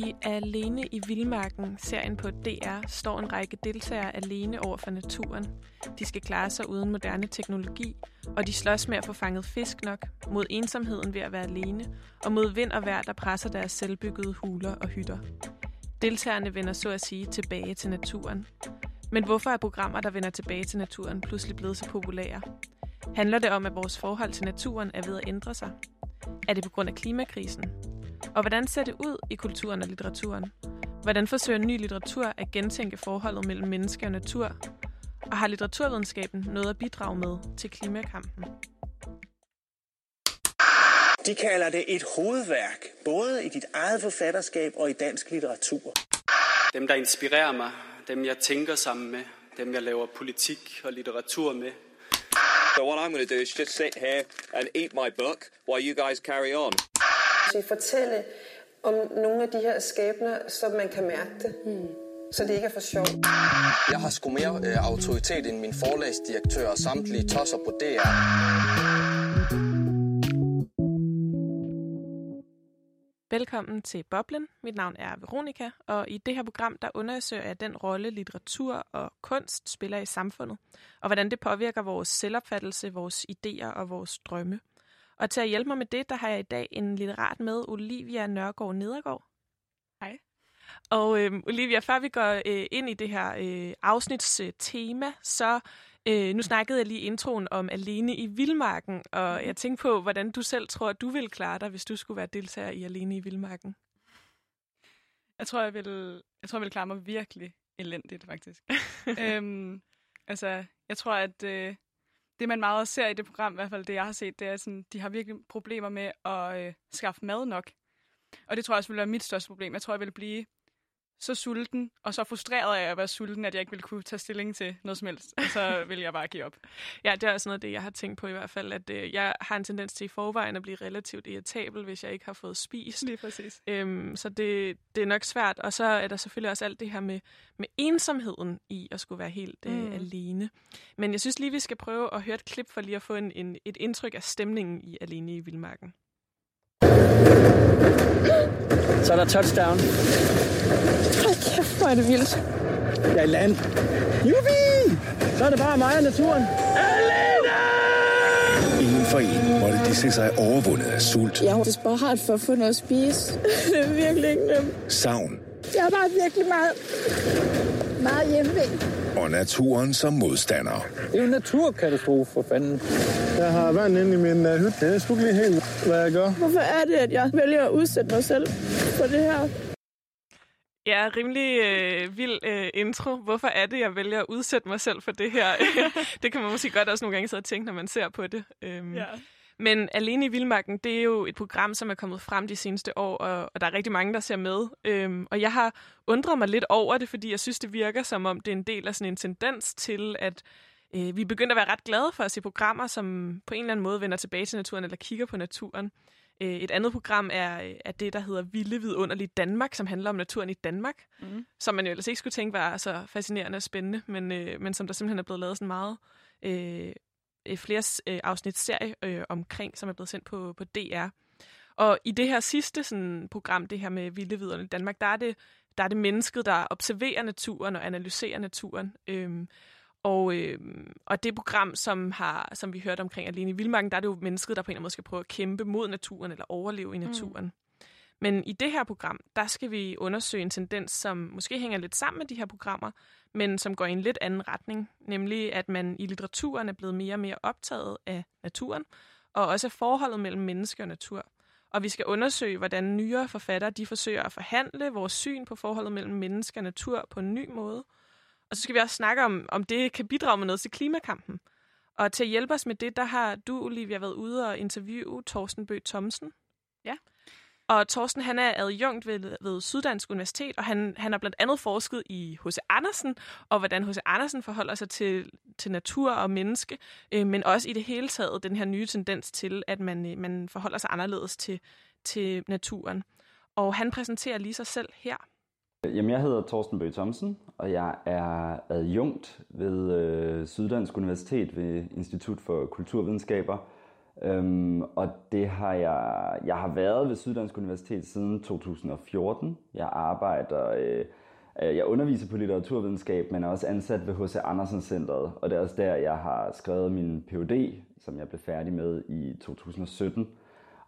I Alene i Vildmarken, serien på DR, står en række deltagere alene over for naturen. De skal klare sig uden moderne teknologi, og de slås med at få fanget fisk nok, mod ensomheden ved at være alene, og mod vind og vejr, der presser deres selvbyggede huler og hytter. Deltagerne vender så at sige tilbage til naturen. Men hvorfor er programmer, der vender tilbage til naturen, pludselig blevet så populære? Handler det om, at vores forhold til naturen er ved at ændre sig? Er det på grund af klimakrisen? Og hvordan ser det ud i kulturen og litteraturen? Hvordan forsøger ny litteratur at gentænke forholdet mellem menneske og natur? Og har litteraturvidenskaben noget at bidrage med til klimakampen? De kalder det et hovedværk, både i dit eget forfatterskab og i dansk litteratur. Dem, der inspirerer mig, dem jeg tænker sammen med, dem jeg laver politik og litteratur med. So what I'm going to do is just sit here and eat my book while you guys carry on. Så fortælle om nogle af de her skæbner, så man kan mærke det. Hmm. Så det ikke er for sjov. Jeg har sgu mere øh, autoritet end min forlagsdirektør og samtlige tosser på DR. Velkommen til Boblen. Mit navn er Veronika, og i det her program der undersøger jeg den rolle, litteratur og kunst spiller i samfundet, og hvordan det påvirker vores selvopfattelse, vores idéer og vores drømme. Og til at hjælpe mig med det, der har jeg i dag en litterat med, Olivia Nørgaard Nedergaard. Hej. Og øh, Olivia, før vi går øh, ind i det her øh, afsnits øh, tema, så øh, nu snakkede jeg lige introen om Alene i Vildmarken, og Mhm. jeg tænkte på, hvordan du selv tror, du ville klare dig, hvis du skulle være deltager i Alene i Vildmarken. Jeg tror, jeg vil, jeg tror, jeg vil klare mig virkelig elendigt, faktisk. øhm, altså, jeg tror, at øh, det, man meget ser i det program, i hvert fald det, jeg har set, det er sådan, de har virkelig problemer med at øh, skaffe mad nok. Og det tror jeg også vil være mit største problem. Jeg tror, jeg vil blive så sulten, og så frustreret af at være sulten, at jeg ikke vil kunne tage stilling til noget som helst. Og så vil jeg bare give op. Ja, det er også noget af det, jeg har tænkt på i hvert fald, at øh, jeg har en tendens til i forvejen at blive relativt irritabel, hvis jeg ikke har fået spist. Lige præcis. Øhm, så det, det er nok svært. Og så er der selvfølgelig også alt det her med, med ensomheden i at skulle være helt øh, Mm. alene. Men jeg synes lige, vi skal prøve at høre et klip for lige at få en, en, et indtryk af stemningen i Alene i Vildmarken. Så er der touchdown. Hold kæft, hvor er det vildt. Jeg er i land. Jubi! Så er det bare mig og naturen. En for en måtte de se sig overvundet af sult, Jeg er desperat for at få noget at spise. det er virkelig ikke nemt. savn Jeg er bare virkelig meget, meget hjemme. og naturen som modstander. Det er jo en naturkatastrofe, for fanden. Jeg har vand inde i min uh, hytte. Jeg ikke lige helt, hvad jeg gør. Hvorfor er det, at jeg vælger at udsætte mig selv for det her? Ja, rimelig øh, vild øh, intro. Hvorfor er det, jeg vælger at udsætte mig selv for det her? det kan man måske godt også nogle gange sidde og tænke, når man ser på det. Øhm, Ja. Men Alene i Vildmarken, det er jo et program, som er kommet frem de seneste år, og, og der er rigtig mange, der ser med. Øhm, og jeg har undret mig lidt over det, fordi jeg synes, det virker som om, det er en del af sådan en tendens til, at øh, vi er begyndt at være ret glade for at se programmer, som på en eller anden måde vender tilbage til naturen eller kigger på naturen. Øh, et andet program er, er det, der hedder Vilde Vidunderligt Danmark, som handler om naturen i Danmark, Mm. som man jo ellers ikke skulle tænke var så fascinerende og spændende, men, øh, men som der simpelthen er blevet lavet sådan meget øh, øh, flere øh, afsnit serie øh, omkring, som er blevet sendt på, på DR. Og i det her sidste sådan, program, det her med Vilde Vidunderligt Danmark, der er det, der er det mennesket, der observerer naturen og analyserer naturen. Øhm, og, øhm, og det program, som, har, som vi hørte omkring Alene i Vildmarken, der er det jo mennesket, der på en eller anden måde skal prøve at kæmpe mod naturen eller overleve i naturen. Mm. Men i det her program, der skal vi undersøge en tendens, som måske hænger lidt sammen med de her programmer, men som går i en lidt anden retning, nemlig at man i litteraturen er blevet mere og mere optaget af naturen, og også af forholdet mellem menneske og natur. Og vi skal undersøge, hvordan nyere forfattere de forsøger at forhandle vores syn på forholdet mellem menneske og natur på en ny måde. Og så skal vi også snakke om, om det kan bidrage med noget til klimakampen. Og til at hjælpe os med det, der har du, Olivia, været ude og interviewe Torsten Bøgh Thomsen. Ja. Og Thorsten han er adjunkt ved, ved Syddansk Universitet, og han, han har blandt andet forsket i H.C. Andersen, og hvordan H.C. Andersen forholder sig til, til natur og menneske, øh, men også i det hele taget den her nye tendens til, at man, øh, man forholder sig anderledes til, til naturen. Og han præsenterer lige sig selv her. Jamen, jeg hedder Thorsten Bøge Thomsen, og jeg er adjunkt ved øh, Syddansk Universitet ved Institut for Kulturvidenskaber. Øhm, og det har jeg, jeg har været ved Syddansk Universitet siden 2014. Jeg arbejder, øh, øh, jeg underviser på litteraturvidenskab, men er også ansat ved H.C. Andersen Centeret. Og det er også der, jeg har skrevet min Ph.D., som jeg blev færdig med i 2017.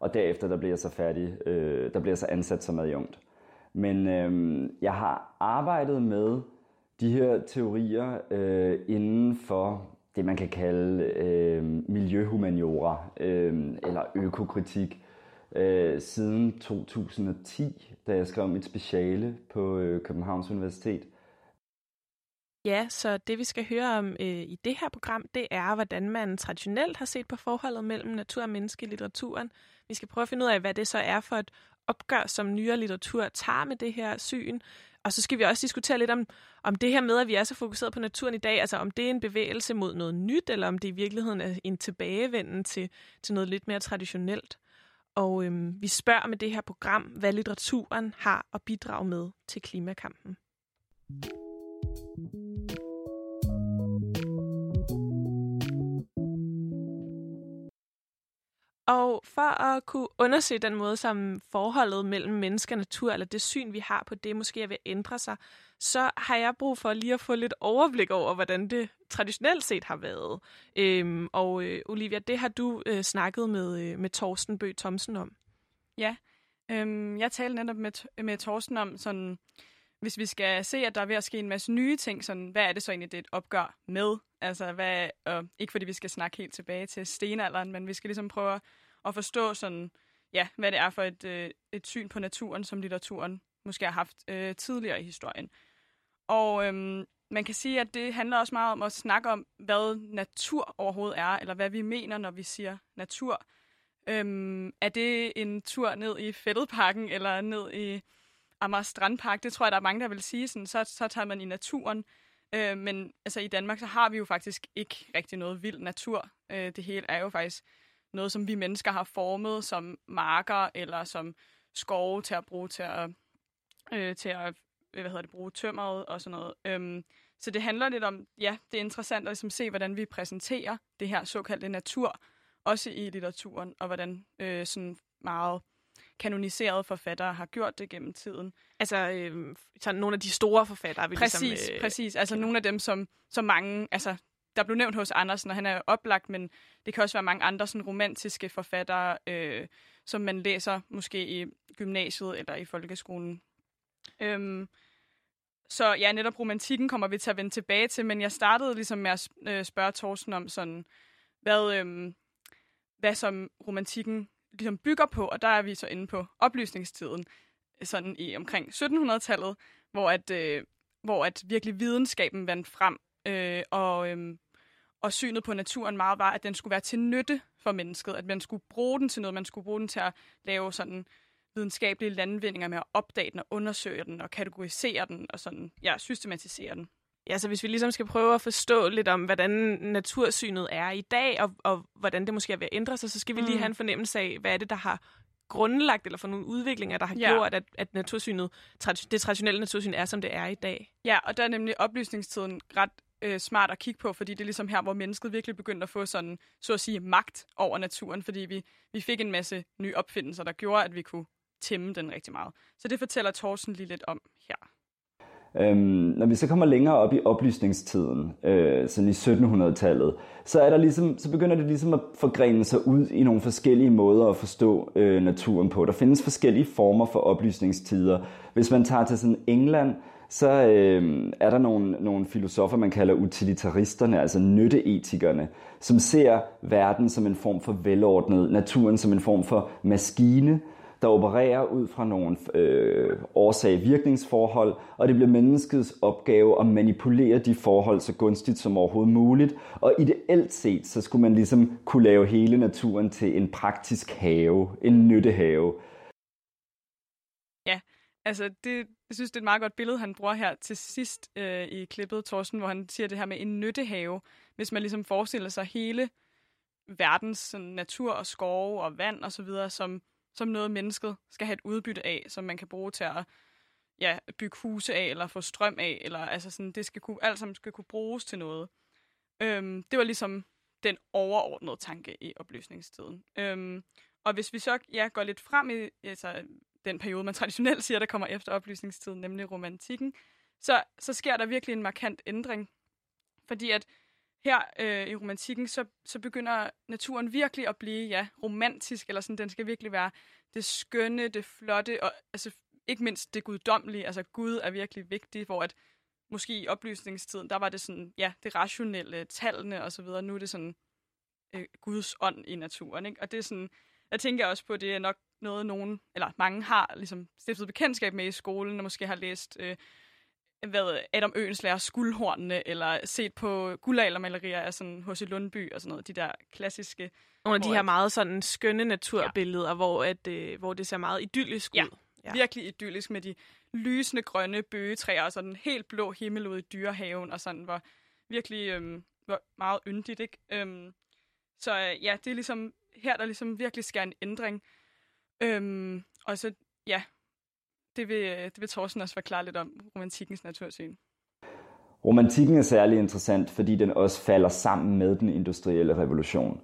Og derefter der blev jeg så færdig, øh, der blev jeg så ansat som adjunkt. Men øh, jeg har arbejdet med de her teorier øh, inden for det, man kan kalde øh, miljøhumaniora øh, eller økokritik øh, siden 2010, da jeg skrev mit speciale på øh, Københavns Universitet. Ja, så det vi skal høre om øh, i det her program, det er, hvordan man traditionelt har set på forholdet mellem natur og menneske i litteraturen. Vi skal prøve at finde ud af, hvad det så er for et opgør, som nyere litteratur tager med det her syn. Og så skal vi også diskutere lidt om, om det her med, at vi er så fokuseret på naturen i dag, altså om det er en bevægelse mod noget nyt, eller om det i virkeligheden er en tilbagevenden til, til noget lidt mere traditionelt. Og øhm, vi spørger med det her program, hvad litteraturen har at bidrage med til klimakampen. Og for at kunne undersøge den måde, som forholdet mellem menneske og natur, eller det syn, vi har på det, måske er ved at ændre sig, så har jeg brug for lige at få lidt overblik over, hvordan det traditionelt set har været. Øhm, og øh, Olivia, det har du øh, snakket med, øh, med Torsten Bø Thomsen om. Ja, øhm, jeg talte netop med, med Torsten om sådan, hvis vi skal se, at der er ved at ske en masse nye ting, sådan, hvad er det så egentlig, det er et opgør med? Altså, hvad, og ikke fordi vi skal snakke helt tilbage til stenalderen, men vi skal ligesom prøve at forstå sådan, ja, hvad det er for et, øh, et syn på naturen, som litteraturen måske har haft øh, tidligere i historien. Og øhm, man kan sige, at det handler også meget om at snakke om, hvad natur overhovedet er, eller hvad vi mener, når vi siger natur. Øhm, er det en tur ned i Fælledparken, eller ned i Amager Strandpark? Det tror jeg, der er mange, der vil sige. Sådan, så, så tager man i naturen. Øh, men altså, i Danmark, så har vi jo faktisk ikke rigtig noget vild natur. Øh, det hele er jo faktisk noget, som vi mennesker har formet som marker, eller som skove til at bruge til at, øh, til at hvad hedder det, bruge tømmeret og sådan noget. Øhm, så det handler lidt om, ja, det er interessant at ligesom se, hvordan vi præsenterer det her såkaldte natur, også i litteraturen, og hvordan øh, sådan meget kanoniserede forfattere har gjort det gennem tiden. Altså øh, så nogle af de store forfattere. Vi præcis, ligesom, øh, præcis. Altså nogle af dem, som, som mange, altså der blev nævnt hos Andersen, og han er oplagt, men det kan også være mange andre sådan romantiske forfattere, øh, som man læser måske i gymnasiet eller i folkeskolen. Øhm, så ja, netop romantikken kommer vi til at vende tilbage til, men jeg startede ligesom med at øh, spørge Thorsten om sådan, hvad, øhm, hvad som romantikken ligesom bygger på, og der er vi så inde på oplysningstiden, øh, sådan i omkring 1700-tallet, hvor at, øh, hvor at virkelig videnskaben vandt frem, øh, og, øh, og synet på naturen meget var, at den skulle være til nytte for mennesket, at man skulle bruge den til noget, man skulle bruge den til at lave sådan videnskabelige landvindinger med at opdage den og undersøge den og kategorisere den og sådan, ja, systematisere den. Ja, så hvis vi ligesom skal prøve at forstå lidt om, hvordan natursynet er i dag, og, og hvordan det måske er ved at ændre sig, så skal vi lige mm. have en fornemmelse af, hvad er det, der har grundlagt, eller for nogle udviklinger, der har ja. gjort, at, at natursynet, det traditionelle natursyn er, som det er i dag. Ja, og der er nemlig oplysningstiden ret øh, smart at kigge på, fordi det er ligesom her, hvor mennesket virkelig begyndte at få sådan, så at sige, magt over naturen, fordi vi, vi fik en masse nye opfindelser, der gjorde, at vi kunne tæmme den rigtig meget. Så det fortæller Thorsten lige lidt om her. Øhm, når vi så kommer længere op i oplysningstiden, øh, sådan i 1700-tallet, så, er der ligesom, så begynder det ligesom at forgrene sig ud i nogle forskellige måder at forstå øh, naturen på. Der findes forskellige former for oplysningstider. Hvis man tager til sådan England, så øh, er der nogle, nogle filosofer, man kalder utilitaristerne, altså nytteetikerne, som ser verden som en form for velordnet, naturen som en form for maskine, der opererer ud fra nogle øh, årsag-virkningsforhold, og det bliver menneskets opgave at manipulere de forhold så gunstigt som overhovedet muligt. Og ideelt set, så skulle man ligesom kunne lave hele naturen til en praktisk have, en nyttehave. Ja, altså det, jeg synes, det er et meget godt billede, han bruger her til sidst øh, i klippet, Thorsten, hvor han siger det her med en nyttehave. Hvis man ligesom forestiller sig hele verdens sådan, natur og skove og vand og så videre, som som noget mennesket skal have et udbytte af, som man kan bruge til at ja, bygge huse af, eller få strøm af, eller altså sådan, det skal kunne, alt sammen skal kunne bruges til noget. Øhm, det var ligesom den overordnede tanke i oplysningstiden. Øhm, og hvis vi så ja, går lidt frem i altså, den periode, man traditionelt siger, der kommer efter oplysningstiden, nemlig romantikken, så, så sker der virkelig en markant ændring. Fordi at her øh, i romantikken, så, så begynder naturen virkelig at blive ja, romantisk, eller sådan, den skal virkelig være det skønne, det flotte, og altså, ikke mindst det guddommelige. Altså Gud er virkelig vigtig, hvor at måske i oplysningstiden, der var det sådan, ja, det rationelle, tallene og så videre. Nu er det sådan øh, Guds ånd i naturen, ikke? Og det er sådan, jeg tænker også på, det er nok noget, nogen, eller mange har ligesom stiftet bekendtskab med i skolen, og måske har læst øh, hvad Adam Øens lærer skuldhornene, eller set på guldaldermalerier af sådan H.C. Lundby og sådan noget, de der klassiske. Nogle af de her meget sådan skønne naturbilleder, ja. hvor, at, øh, hvor det ser meget idyllisk ja. ud. Ja, virkelig idyllisk med de lysende grønne bøgetræer og sådan helt blå himmel ude i dyrehaven, og sådan var virkelig øhm, var meget yndigt, ikke? Øhm, så øh, ja, det er ligesom her, der ligesom virkelig sker en ændring. Øhm, og så, ja, det vil, øh, det vil Thorsten også forklare lidt om, romantikkens natursyn. Romantikken er særlig interessant, fordi den også falder sammen med den industrielle revolution.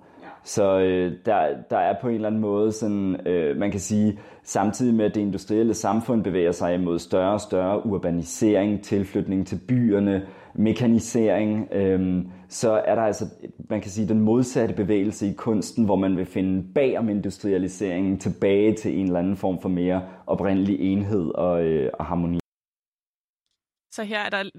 Så øh, der, der er på en eller anden måde sådan, øh, man kan sige, samtidig med at det industrielle samfund bevæger sig imod større og større urbanisering, tilflytning til byerne, mekanisering, øh, så er der altså, man kan sige, den modsatte bevægelse i kunsten, hvor man vil finde bag om industrialiseringen tilbage til en eller anden form for mere oprindelig enhed og, øh, og harmoni. Så her er der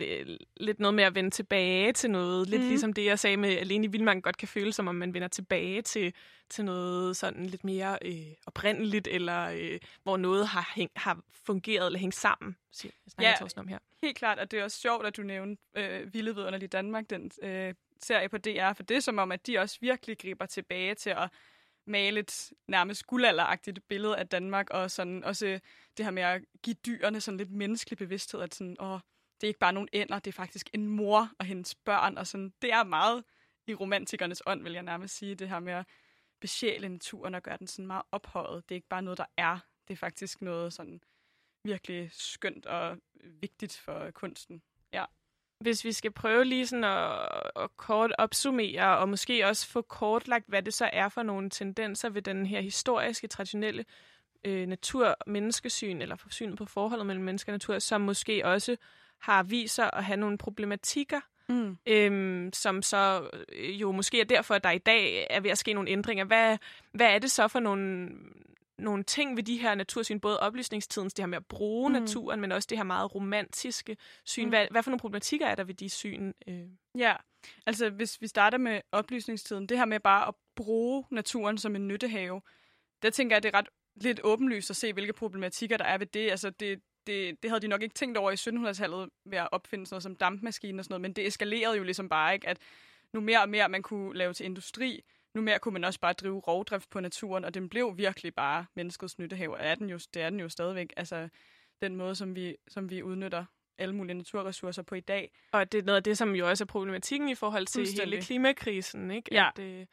lidt noget med at vende tilbage til noget. Lidt mm. ligesom det, jeg sagde med, alene i Vildmarken godt kan føles, som om man vender tilbage til, til noget sådan lidt mere øh, oprindeligt, eller øh, hvor noget har, hæng, har fungeret eller hængt sammen, siger ja, om her. helt klart, og det er også sjovt, at du nævnte øh, Vilde Vidunderlige Danmark, den øh, serie på DR, for det er som om, at de også virkelig griber tilbage til at male et nærmest guldalderagtigt billede af Danmark, og sådan også det her med at give dyrene sådan lidt menneskelig bevidsthed, at sådan, åh, det er ikke bare nogen ender, det er faktisk en mor og hendes børn, og sådan, det er meget i romantikernes ånd, vil jeg nærmest sige, det her med at besjæle naturen og gøre den sådan meget ophøjet. Det er ikke bare noget, der er, det er faktisk noget sådan virkelig skønt og vigtigt for kunsten. Ja. Hvis vi skal prøve lige sådan at, at kort opsummere, og måske også få kortlagt, hvad det så er for nogle tendenser ved den her historiske, traditionelle øh, natur-menneskesyn, eller synet på forholdet mellem menneske og natur, som måske også har vist sig at have nogle problematikker, mm. øhm, som så øh, jo måske er derfor, at der i dag er ved at ske nogle ændringer. Hvad, hvad er det så for nogle, nogle ting ved de her natursyn, både oplysningstidens, det her med at bruge mm. naturen, men også det her meget romantiske syn. Mm. Hvad, hvad for nogle problematikker er der ved de syn? Øh? Ja, altså hvis vi starter med oplysningstiden, det her med bare at bruge naturen som en nyttehave, der tænker jeg, det er ret lidt åbenlyst at se, hvilke problematikker der er ved det. Altså det, det, det havde de nok ikke tænkt over i 1700-tallet ved at opfinde sådan noget som dampmaskiner og sådan noget, men det eskalerede jo ligesom bare ikke, at nu mere og mere man kunne lave til industri, nu mere kunne man også bare drive rovdrift på naturen, og den blev virkelig bare menneskets nyttehave. Er den jo, det er den jo stadigvæk. Altså den måde, som vi, som vi udnytter alle mulige naturressourcer på i dag. Og det er noget af det, som jo også er problematikken i forhold til hele klimakrisen, ikke? Ja. At, øh,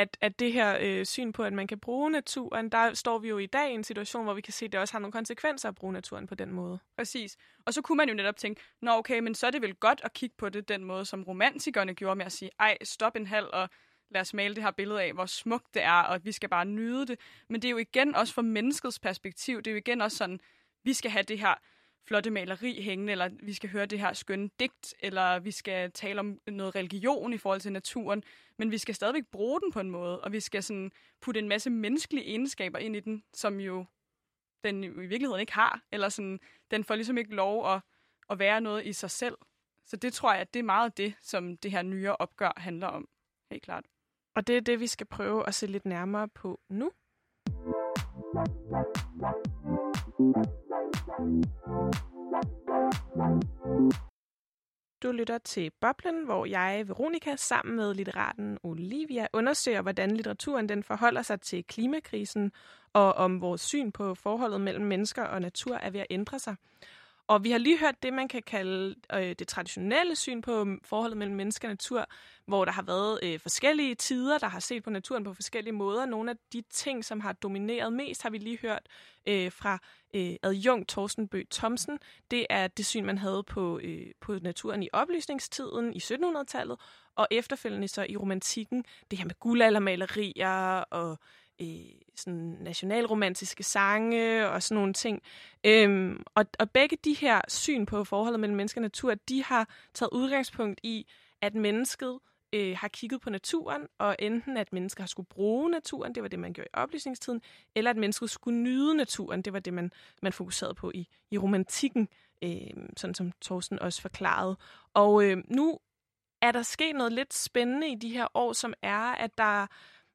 at, at det her øh, syn på, at man kan bruge naturen, der står vi jo i dag i en situation, hvor vi kan se, at det også har nogle konsekvenser at bruge naturen på den måde. Præcis. Og så kunne man jo netop tænke, nå okay, men så er det vel godt at kigge på det den måde, som romantikerne gjorde med at sige, ej, stop en halv og lad os male det her billede af, hvor smukt det er, og at vi skal bare nyde det. Men det er jo igen også fra menneskets perspektiv, det er jo igen også sådan, vi skal have det her flotte maleri hængende, eller vi skal høre det her skønne digt, eller vi skal tale om noget religion i forhold til naturen, men vi skal stadigvæk bruge den på en måde, og vi skal sådan putte en masse menneskelige egenskaber ind i den, som jo den i virkeligheden ikke har, eller sådan, den får ligesom ikke lov at, at være noget i sig selv. Så det tror jeg, at det er meget det, som det her nyere opgør handler om, helt klart. Og det er det, vi skal prøve at se lidt nærmere på nu. Du lytter til Boblen, hvor jeg, Veronika, sammen med litteraten Olivia, undersøger, hvordan litteraturen den forholder sig til klimakrisen, og om vores syn på forholdet mellem mennesker og natur er ved at ændre sig og vi har lige hørt det, man kan kalde øh, det traditionelle syn på mm, forholdet mellem menneske og natur, hvor der har været øh, forskellige tider, der har set på naturen på forskellige måder. Nogle af de ting, som har domineret mest, har vi lige hørt øh, fra øh, adjunkt Thorsten Bø Thomsen. Det er det syn, man havde på, øh, på naturen i oplysningstiden i 1700-tallet, og efterfølgende så i romantikken, det her med guldaldermalerier og øh, sådan nationalromantiske sange og sådan nogle ting. Øhm, og, og begge de her syn på forholdet mellem menneske og natur, de har taget udgangspunkt i, at mennesket øh, har kigget på naturen, og enten at mennesker har skulle bruge naturen, det var det, man gjorde i oplysningstiden, eller at mennesket skulle nyde naturen, det var det, man, man fokuserede på i, i romantikken, øh, sådan som Thorsten også forklarede. Og øh, nu er der sket noget lidt spændende i de her år, som er, at der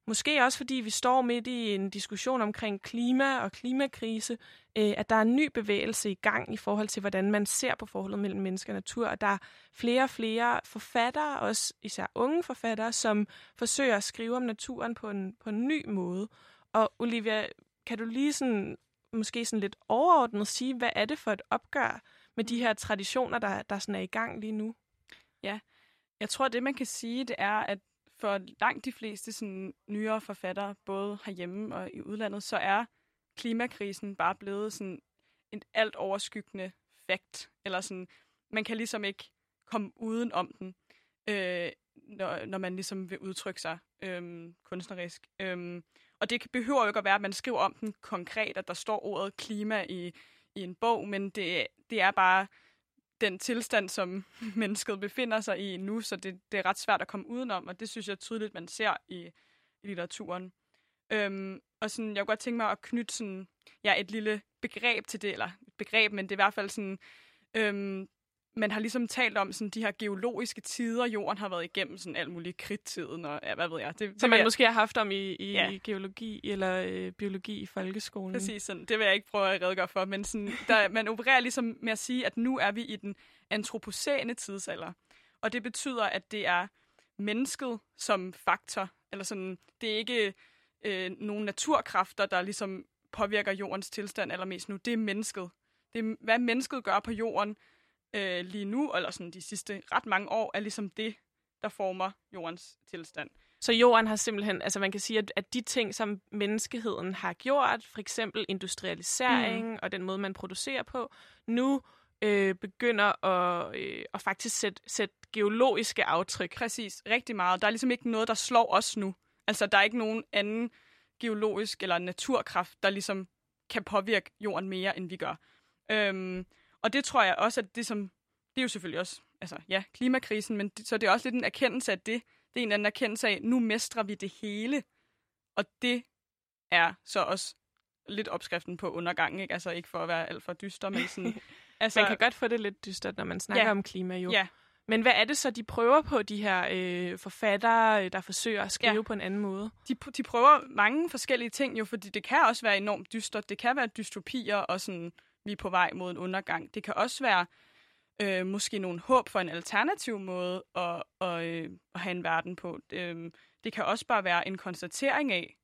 Måske også fordi vi står midt i en diskussion omkring klima og klimakrise, øh, at der er en ny bevægelse i gang i forhold til, hvordan man ser på forholdet mellem menneske og natur. Og der er flere og flere forfattere, også især unge forfattere, som forsøger at skrive om naturen på en, på en ny måde. Og Olivia, kan du lige sådan, måske sådan lidt overordnet sige, hvad er det for et opgør med de her traditioner, der, der sådan er i gang lige nu? Ja, jeg tror, det man kan sige, det er, at for langt de fleste sådan, nyere forfattere, både herhjemme og i udlandet, så er klimakrisen bare blevet sådan en alt overskyggende fakt. Eller sådan, man kan ligesom ikke komme uden om den, øh, når, når man ligesom vil udtrykke sig øh, kunstnerisk. Øh, og det behøver jo ikke at være, at man skriver om den konkret, at der står ordet klima i, i en bog, men det, det er bare den tilstand, som mennesket befinder sig i nu, så det, det er ret svært at komme udenom, og det synes jeg tydeligt, man ser i, i litteraturen. Øhm, og sådan, jeg kunne godt tænke mig at knytte sådan, ja, et lille begreb til det, eller et begreb, men det er i hvert fald sådan, øhm, man har ligesom talt om sådan, de her geologiske tider, jorden har været igennem sådan alt muligt kridttiden, og ja, hvad ved jeg. Det, Som man jeg, måske har haft om i, i ja. geologi eller øh, biologi i folkeskolen. Præcis, sådan. det vil jeg ikke prøve at redegøre for, men sådan, der, man opererer ligesom med at sige, at nu er vi i den antropocæne tidsalder. Og det betyder, at det er mennesket som faktor, eller sådan, det er ikke øh, nogle naturkræfter, der ligesom påvirker jordens tilstand allermest nu. Det er mennesket. Det er, hvad mennesket gør på jorden, øh, lige nu, eller sådan de sidste ret mange år, er ligesom det, der former jordens tilstand. Så jorden har simpelthen, altså man kan sige, at, at de ting, som menneskeheden har gjort, for eksempel industrialisering mm. og den måde, man producerer på, nu øh, begynder at, øh, at faktisk sætte, sætte geologiske aftryk. Præcis, rigtig meget. Der er ligesom ikke noget, der slår os nu. Altså, der er ikke nogen anden geologisk eller naturkraft, der ligesom kan påvirke jorden mere, end vi gør. Øhm, og det tror jeg også, at det som, det er jo selvfølgelig også, altså ja, klimakrisen, men det, så det er også lidt en erkendelse af det. Det er en anden erkendelse af, nu mestrer vi det hele. Og det er så også lidt opskriften på undergangen, ikke? Altså ikke for at være alt for dyster, men sådan... altså, man kan godt få det lidt dystert, når man snakker ja, om klima, jo. Ja. Men hvad er det så, de prøver på, de her øh, forfattere, øh, der forsøger at skrive ja. på en anden måde? De, de prøver mange forskellige ting jo, fordi det kan også være enormt dystert. Det kan være dystopier og sådan vi er på vej mod en undergang. Det kan også være øh, måske nogle håb for en alternativ måde at, at, øh, at have en verden på. Øh, det kan også bare være en konstatering af,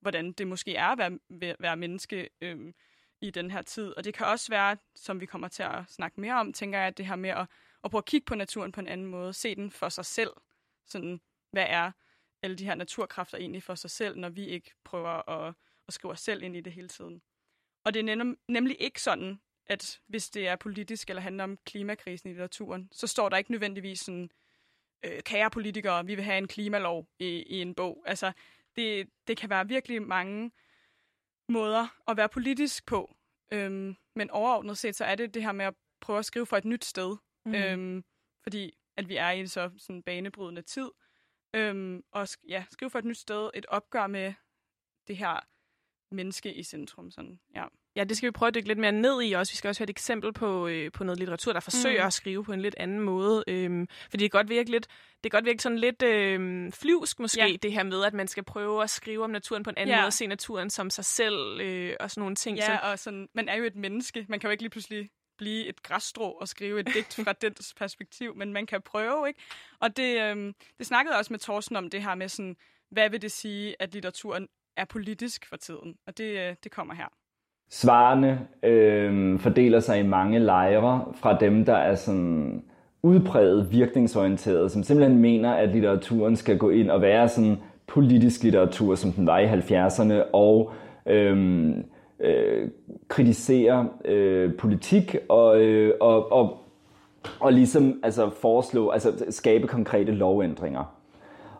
hvordan det måske er at være, være menneske øh, i den her tid. Og det kan også være, som vi kommer til at snakke mere om, tænker jeg, at det her med at, at prøve at kigge på naturen på en anden måde, se den for sig selv. Sådan, hvad er alle de her naturkræfter egentlig for sig selv, når vi ikke prøver at, at skrive os selv ind i det hele tiden. Og det er nem, nemlig ikke sådan, at hvis det er politisk eller handler om klimakrisen i litteraturen, så står der ikke nødvendigvis sådan, øh, kære politikere, vi vil have en klimalov i, i en bog. Altså, det, det kan være virkelig mange måder at være politisk på. Øhm, men overordnet set, så er det det her med at prøve at skrive fra et nyt sted. Mm. Øhm, fordi at vi er i en så sådan banebrydende tid. Øhm, og ja, skrive fra et nyt sted, et opgør med det her menneske i centrum. Sådan, ja. ja, det skal vi prøve at dykke lidt mere ned i også. Vi skal også høre et eksempel på, øh, på noget litteratur, der forsøger mm. at skrive på en lidt anden måde. Øhm, fordi det kan godt virke lidt, det kan godt virke sådan lidt øh, flyvsk måske, ja. det her med, at man skal prøve at skrive om naturen på en anden ja. måde, og se naturen som sig selv øh, og sådan nogle ting. Ja, så... og sådan, man er jo et menneske. Man kan jo ikke lige pludselig blive et græsstrå og skrive et digt fra dens perspektiv, men man kan prøve, ikke? Og det, øh, det snakkede også med Thorsten om det her med sådan, hvad vil det sige, at litteraturen er politisk for tiden, og det, øh, det kommer her. Svarene øh, fordeler sig i mange lejre fra dem, der er sådan udpræget virkningsorienteret, som simpelthen mener, at litteraturen skal gå ind og være sådan politisk litteratur, som den var i 70'erne, og øh, øh, kritisere øh, politik og, øh, og, og, og ligesom altså foreslå, altså skabe konkrete lovændringer.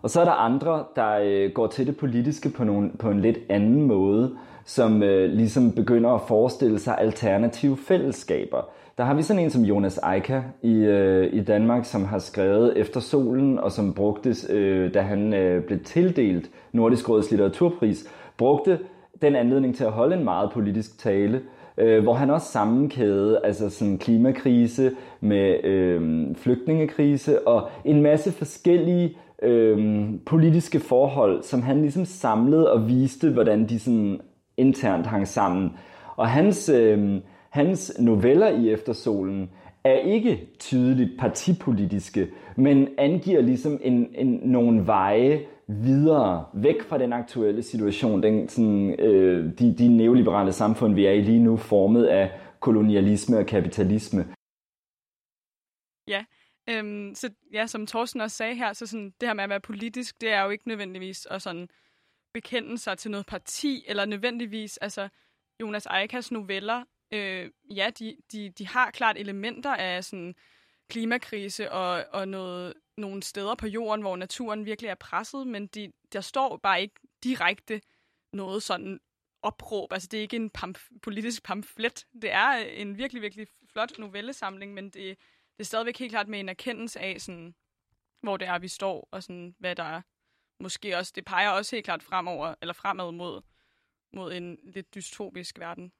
Og så er der andre, der øh, går til det politiske på, nogle, på en lidt anden måde, som øh, ligesom begynder at forestille sig alternative fællesskaber. Der har vi sådan en som Jonas Eika i, øh, i Danmark, som har skrevet Efter solen, og som brugte, øh, da han øh, blev tildelt Nordisk Råds litteraturpris, brugte den anledning til at holde en meget politisk tale, øh, hvor han også sammenkædede altså sådan klimakrise med øh, flygtningekrise og en masse forskellige øh, politiske forhold, som han ligesom samlede og viste, hvordan de sådan internt hang sammen. Og hans, øh, hans noveller i Eftersolen er ikke tydeligt partipolitiske, men angiver ligesom en, en, nogle veje videre, væk fra den aktuelle situation, den, sådan, øh, de, de neoliberale samfund, vi er i lige nu, formet af kolonialisme og kapitalisme. Ja, øhm, så ja, som Thorsten også sagde her, så sådan, det her med at være politisk, det er jo ikke nødvendigvis at sådan bekende sig til noget parti, eller nødvendigvis, altså Jonas Eikas noveller, øh, ja, de, de, de har klart elementer af sådan klimakrise og, og noget, nogle steder på jorden, hvor naturen virkelig er presset, men de, der står bare ikke direkte noget sådan opråb. Altså, det er ikke en pamf- politisk pamflet. Det er en virkelig, virkelig flot novellesamling, men det, det er stadigvæk helt klart med en erkendelse af, sådan, hvor det er, vi står, og sådan, hvad der er. Måske også, det peger også helt klart fremover, eller fremad mod, mod en lidt dystopisk verden.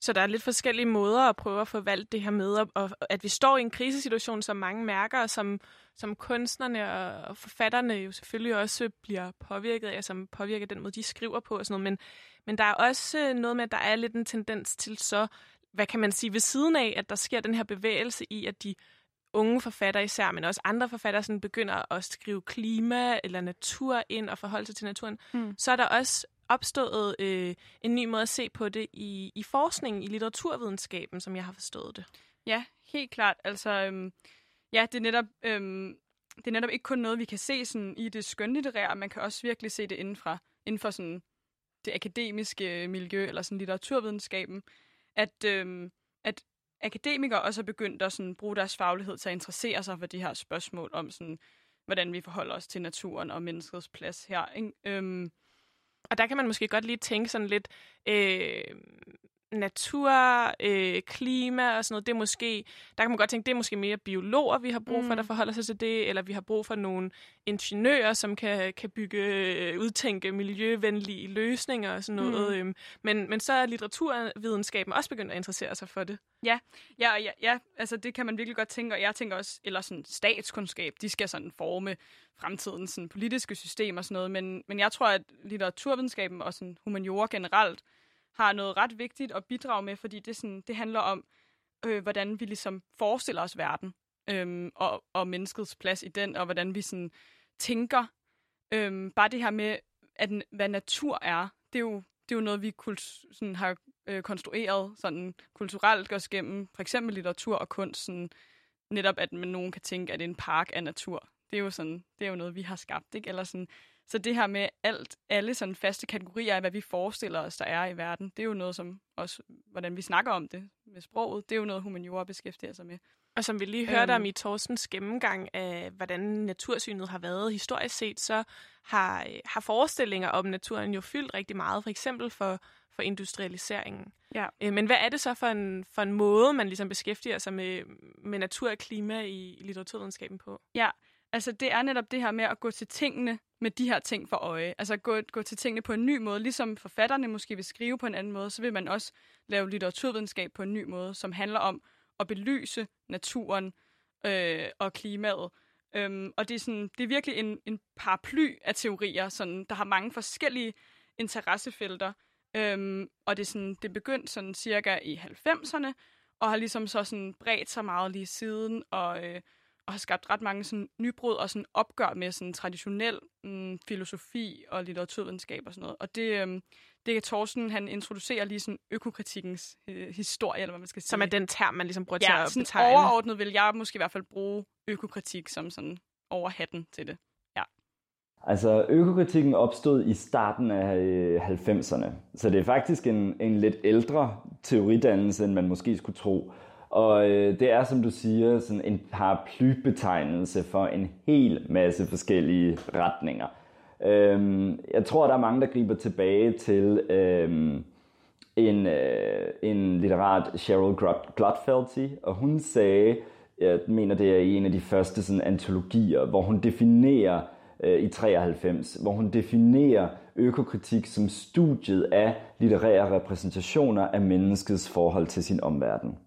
Så der er lidt forskellige måder at prøve at forvalte det her med, og at vi står i en krisesituation, som mange mærker, og som, som kunstnerne og forfatterne jo selvfølgelig også bliver påvirket af, som påvirker den måde, de skriver på og sådan noget. Men, men der er også noget med, at der er lidt en tendens til så, hvad kan man sige, ved siden af, at der sker den her bevægelse i, at de unge forfattere især, men også andre forfattere sådan begynder at skrive klima eller natur ind og forholde sig til naturen, mm. så er der også opstået øh, en ny måde at se på det i, i forskningen, i litteraturvidenskaben, som jeg har forstået det. Ja, helt klart. Altså, øhm, ja, det er, netop, øhm, det er netop ikke kun noget, vi kan se sådan, i det skønlitterære, man kan også virkelig se det inden, fra, inden for sådan, det akademiske miljø, eller sådan litteraturvidenskaben, at, øhm, at akademikere også er begyndt at sådan, bruge deres faglighed til at interessere sig for de her spørgsmål om, sådan, hvordan vi forholder os til naturen og menneskets plads her. Ikke? Øhm, og der kan man måske godt lige tænke sådan lidt, øh, natur, øh, klima og sådan noget, det er måske, der kan man godt tænke, det er måske mere biologer, vi har brug for, mm. der forholder sig til det, eller vi har brug for nogle ingeniører, som kan, kan bygge, øh, udtænke miljøvenlige løsninger og sådan noget. Mm. Øhm, men, men så er litteraturvidenskaben også begyndt at interessere sig for det. Ja, ja, ja, ja, altså det kan man virkelig godt tænke, og jeg tænker også, eller sådan statskundskab, de skal sådan forme fremtidens sådan, politiske system og sådan noget, men, men jeg tror, at litteraturvidenskaben og sådan humaniora generelt, har noget ret vigtigt at bidrage med, fordi det, sådan, det handler om, øh, hvordan vi ligesom forestiller os verden, øh, og, og menneskets plads i den, og hvordan vi sådan tænker. Øh, bare det her med, at, hvad natur er, det er jo, det er jo noget, vi kult, sådan, har øh, konstrueret sådan, kulturelt også gennem for eksempel litteratur og kunst, sådan, netop at man, nogen kan tænke, at det er en park af natur. Det er jo, sådan, det er jo noget, vi har skabt, ikke? Eller sådan, så det her med alt, alle sådan faste kategorier af, hvad vi forestiller os, der er i verden, det er jo noget, som også, hvordan vi snakker om det med sproget, det er jo noget, humaniora beskæftiger sig med. Og som vi lige hørte øhm. om i Torsens gennemgang af, hvordan natursynet har været historisk set, så har, har forestillinger om naturen jo fyldt rigtig meget, for eksempel for, for industrialiseringen. Ja. Øh, men hvad er det så for en, for en måde, man ligesom beskæftiger sig med, med natur og klima i litteraturvidenskaben på? Ja, altså det er netop det her med at gå til tingene med de her ting for øje. Altså gå, gå til tingene på en ny måde. Ligesom forfatterne måske vil skrive på en anden måde, så vil man også lave litteraturvidenskab på en ny måde, som handler om at belyse naturen øh, og klimaet. Øhm, og det er, sådan, det er virkelig en, en paraply af teorier, sådan, der har mange forskellige interessefelter. Øhm, og det er, sådan, det begyndte sådan cirka i 90'erne, og har ligesom så sådan bredt sig meget lige siden, og, øh, og har skabt ret mange sådan, nybrud og sådan, opgør med sådan, traditionel mm, filosofi og litteraturvidenskab og sådan noget. Og det, øhm, det er Thorsten, han introducerer lige sådan økokritikkens øh, historie, eller hvad man skal sige. Som er den term, man ligesom bruger ja, til at sådan betegne. overordnet vil jeg måske i hvert fald bruge økokritik som sådan over hatten til det. Ja. Altså, økokritikken opstod i starten af øh, 90'erne, så det er faktisk en, en lidt ældre teoridannelse, end man måske skulle tro. Og øh, det er, som du siger, sådan en paraplybetegnelse for en hel masse forskellige retninger. Øhm, jeg tror, der er mange, der griber tilbage til øhm, en, øh, en litterat, Cheryl Glotfelty, og hun sagde, jeg mener det er i en af de første sådan, antologier, hvor hun definerer øh, i 93, hvor hun definerer økokritik som studiet af litterære repræsentationer af menneskets forhold til sin omverden.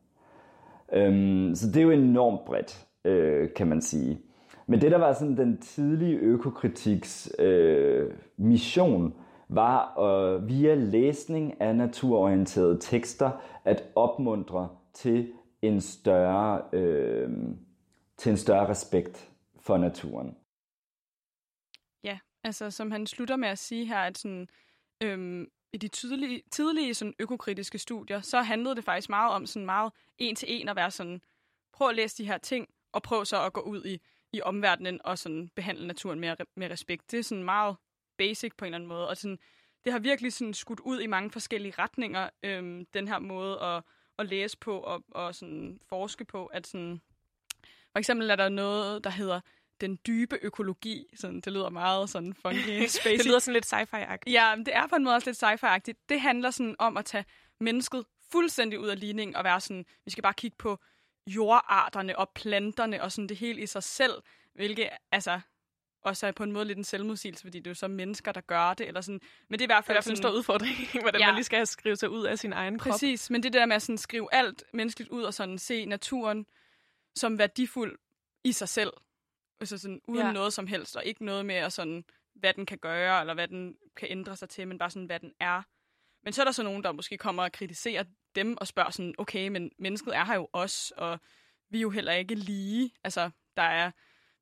Øhm, så det er jo enormt bredt, øh, kan man sige. Men det, der var sådan den tidlige økokritiks øh, mission, var øh, via læsning af naturorienterede tekster at opmuntre til en større, øh, til en større respekt for naturen. Ja, altså som han slutter med at sige her, at sådan, øhm, i de tydelige, tidlige sådan, økokritiske studier, så handlede det faktisk meget om sådan meget en til en at være sådan, prøv at læse de her ting, og prøv så at gå ud i, i omverdenen og sådan behandle naturen med, med respekt. Det er sådan meget basic på en eller anden måde, og sådan, det har virkelig sådan skudt ud i mange forskellige retninger, øhm, den her måde at, at læse på og, og sådan forske på, at sådan, for eksempel er der noget, der hedder den dybe økologi. Sådan, det lyder meget sådan funky, spacey. det lyder sådan lidt sci-fi-agtigt. Ja, men det er på en måde også lidt sci-fi-agtigt. Det handler sådan om at tage mennesket fuldstændig ud af ligningen og være sådan, vi skal bare kigge på jordarterne og planterne og sådan det hele i sig selv, hvilket altså også er på en måde lidt en selvmodsigelse, fordi det er jo så mennesker, der gør det. Eller sådan. Men det er i hvert fald, det er sådan, en stor udfordring, hvordan ja. man lige skal skrive sig ud af sin egen krop. Præcis, men det der med at sådan skrive alt menneskeligt ud og sådan se naturen som værdifuld i sig selv. Altså sådan uden ja. noget som helst, og ikke noget med at sådan, hvad den kan gøre, eller hvad den kan ændre sig til, men bare sådan, hvad den er. Men så er der så nogen, der måske kommer og kritiserer dem og spørger sådan, okay, men mennesket er her jo også, og vi er jo heller ikke lige. Altså, der er,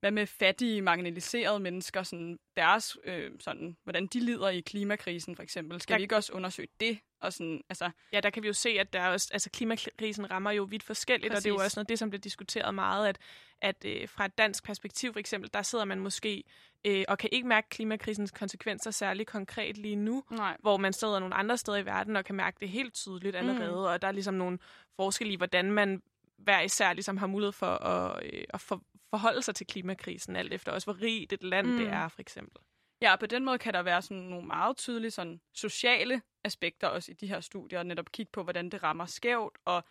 hvad med fattige, marginaliserede mennesker, sådan deres, øh, sådan, hvordan de lider i klimakrisen for eksempel. Skal der... vi ikke også undersøge det? Og sådan, altså... Ja, der kan vi jo se, at der er også, altså, klimakrisen rammer jo vidt forskelligt, Præcis. og det er jo også noget det, som bliver diskuteret meget, at, at øh, fra et dansk perspektiv for eksempel, der sidder man måske øh, og kan ikke mærke klimakrisens konsekvenser særlig konkret lige nu, Nej. hvor man sidder nogle andre steder i verden og kan mærke det helt tydeligt allerede, mm. og der er ligesom nogle forskelle i, hvordan man hver især ligesom har mulighed for at, øh, at for, forholde sig til klimakrisen, alt efter også, hvor rigt et land mm. det er, for eksempel. Ja, og på den måde kan der være sådan nogle meget tydelige sådan, sociale aspekter også i de her studier, og netop kigge på, hvordan det rammer skævt, og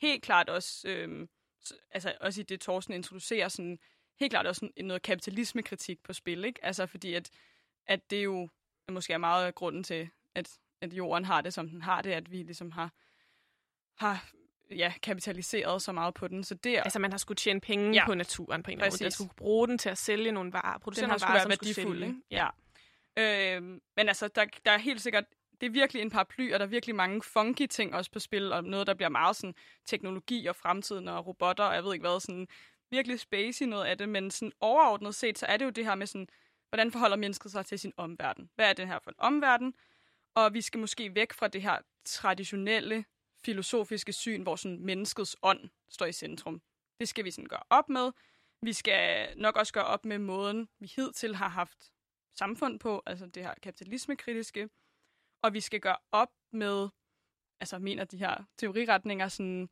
helt klart også, øhm, altså også i det, Thorsten introducerer, sådan, helt klart også noget kapitalismekritik på spil, ikke? Altså fordi, at, at det jo måske er meget af grunden til, at, at jorden har det, som den har det, at vi ligesom har, har ja, kapitaliseret så meget på den. Så det er... Altså man har skulle tjene penge ja. på naturen på en eller anden måde. Man skulle bruge den til at sælge nogle varer, producere nogle varer, som værdifuld, skulle sælge. Ja. ja. Øh, men altså, der, der er helt sikkert det er virkelig en paraply, og der er virkelig mange funky ting også på spil, og noget, der bliver meget sådan teknologi og fremtiden og robotter, og jeg ved ikke hvad, sådan virkelig spacey noget af det, men sådan overordnet set, så er det jo det her med sådan, hvordan forholder mennesket sig til sin omverden? Hvad er det her for en omverden? Og vi skal måske væk fra det her traditionelle filosofiske syn, hvor sådan menneskets ånd står i centrum. Det skal vi sådan gøre op med. Vi skal nok også gøre op med måden, vi hidtil har haft samfund på, altså det her kapitalismekritiske. Og vi skal gøre op med, altså mener de her teoriretninger, sådan,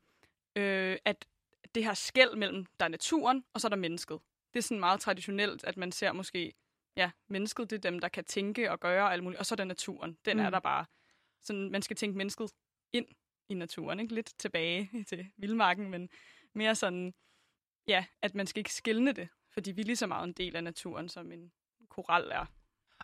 øh, at det her skæld mellem, der er naturen, og så er der mennesket. Det er sådan meget traditionelt, at man ser måske, ja, mennesket, det er dem, der kan tænke og gøre alt muligt, og så er der naturen. Den mm. er der bare. Sådan, man skal tænke mennesket ind i naturen, ikke? Lidt tilbage til vildmarken, men mere sådan, ja, at man skal ikke skille det, fordi vi er lige så meget en del af naturen, som en koral er.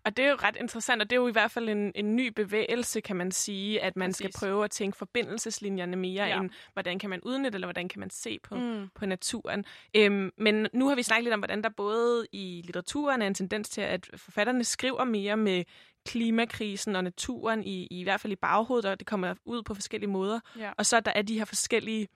Og det er jo ret interessant, og det er jo i hvert fald en, en ny bevægelse, kan man sige, at man Præcis. skal prøve at tænke forbindelseslinjerne mere ja. end, hvordan kan man udnytte, eller hvordan kan man se på, mm. på naturen. Øhm, men nu har vi snakket lidt om, hvordan der både i litteraturen er en tendens til, at forfatterne skriver mere med klimakrisen og naturen, i, i hvert fald i baghovedet, og det kommer ud på forskellige måder. Ja. Og så der er de her forskellige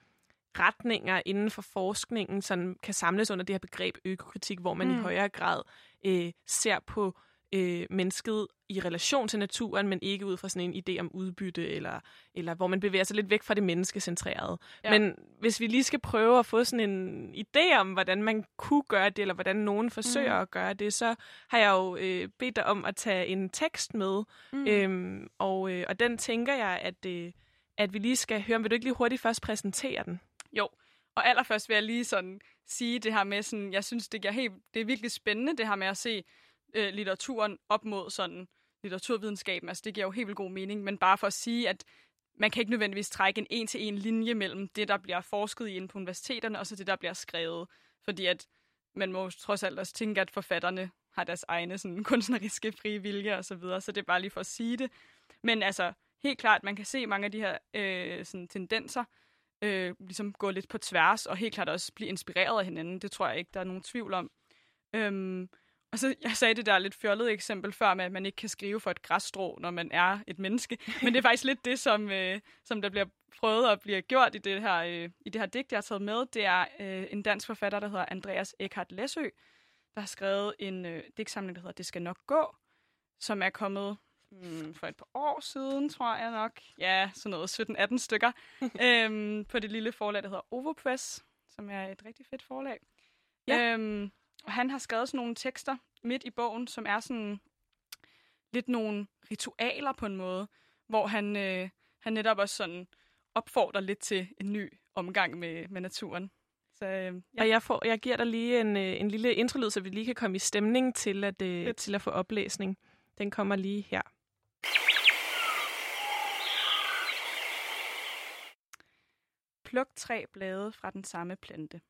retninger inden for forskningen sådan kan samles under det her begreb økokritik, hvor man mm. i højere grad øh, ser på øh, mennesket i relation til naturen, men ikke ud fra sådan en idé om udbytte, eller, eller hvor man bevæger sig lidt væk fra det menneskecentrerede. Ja. Men hvis vi lige skal prøve at få sådan en idé om, hvordan man kunne gøre det, eller hvordan nogen forsøger Mm. at gøre det, så har jeg jo øh, bedt dig om at tage en tekst med, Mm. øhm, og, øh, og den tænker jeg, at, øh, at vi lige skal høre. Vil du ikke lige hurtigt først præsentere den? Jo, og allerførst vil jeg lige sådan sige det her med, sådan, jeg synes, det, giver helt, det er virkelig spændende, det her med at se øh, litteraturen op mod sådan litteraturvidenskaben. Altså, det giver jo helt vildt god mening, men bare for at sige, at man kan ikke nødvendigvis trække en en-til-en linje mellem det, der bliver forsket i inde på universiteterne, og så det, der bliver skrevet. Fordi at man må trods alt også tænke, at forfatterne har deres egne sådan, kunstneriske frie vilje og så videre, så det er bare lige for at sige det. Men altså, helt klart, man kan se mange af de her øh, sådan, tendenser, øh, ligesom gå lidt på tværs, og helt klart også blive inspireret af hinanden. Det tror jeg ikke, der er nogen tvivl om. Øhm, og så, jeg sagde det der lidt fjollede eksempel før med, at man ikke kan skrive for et græsstrå, når man er et menneske. Men det er faktisk lidt det, som, øh, som der bliver prøvet at blive gjort i det her, øh, i det her digt, jeg har taget med. Det er øh, en dansk forfatter, der hedder Andreas Eckhart Læsø, der har skrevet en øh, digtsamling, der hedder Det skal nok gå, som er kommet hmm, for et par år siden, tror jeg nok. Ja, sådan noget 17-18 stykker. øhm, på det lille forlag, der hedder Ovopress, som er et rigtig fedt forlag. Ja. Øhm, og han har skrevet sådan nogle tekster midt i bogen, som er sådan lidt nogle ritualer på en måde, hvor han, øh, han netop også sådan opfordrer lidt til en ny omgang med, med naturen. Så, øh, Ja. Og jeg, får, jeg giver dig lige en, øh, en lille introlyd, så vi lige kan komme i stemning til at, øh, til at få oplæsning. Den kommer lige her. Pluk tre blade fra den samme plante.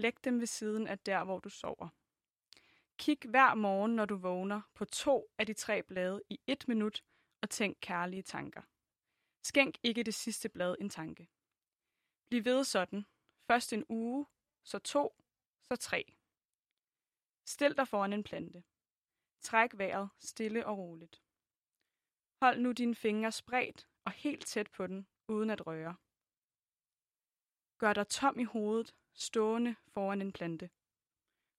Læg dem ved siden af der, hvor du sover. Kig hver morgen, når du vågner, på to af de tre blade i et minut og tænk kærlige tanker. Skænk ikke det sidste blad en tanke. Bliv ved sådan. Først en uge, så to, så tre. Stil dig foran en plante. Træk vejret stille og roligt. Hold nu dine fingre spredt og helt tæt på den, uden at røre. Gør dig tom i hovedet, stående foran en plante.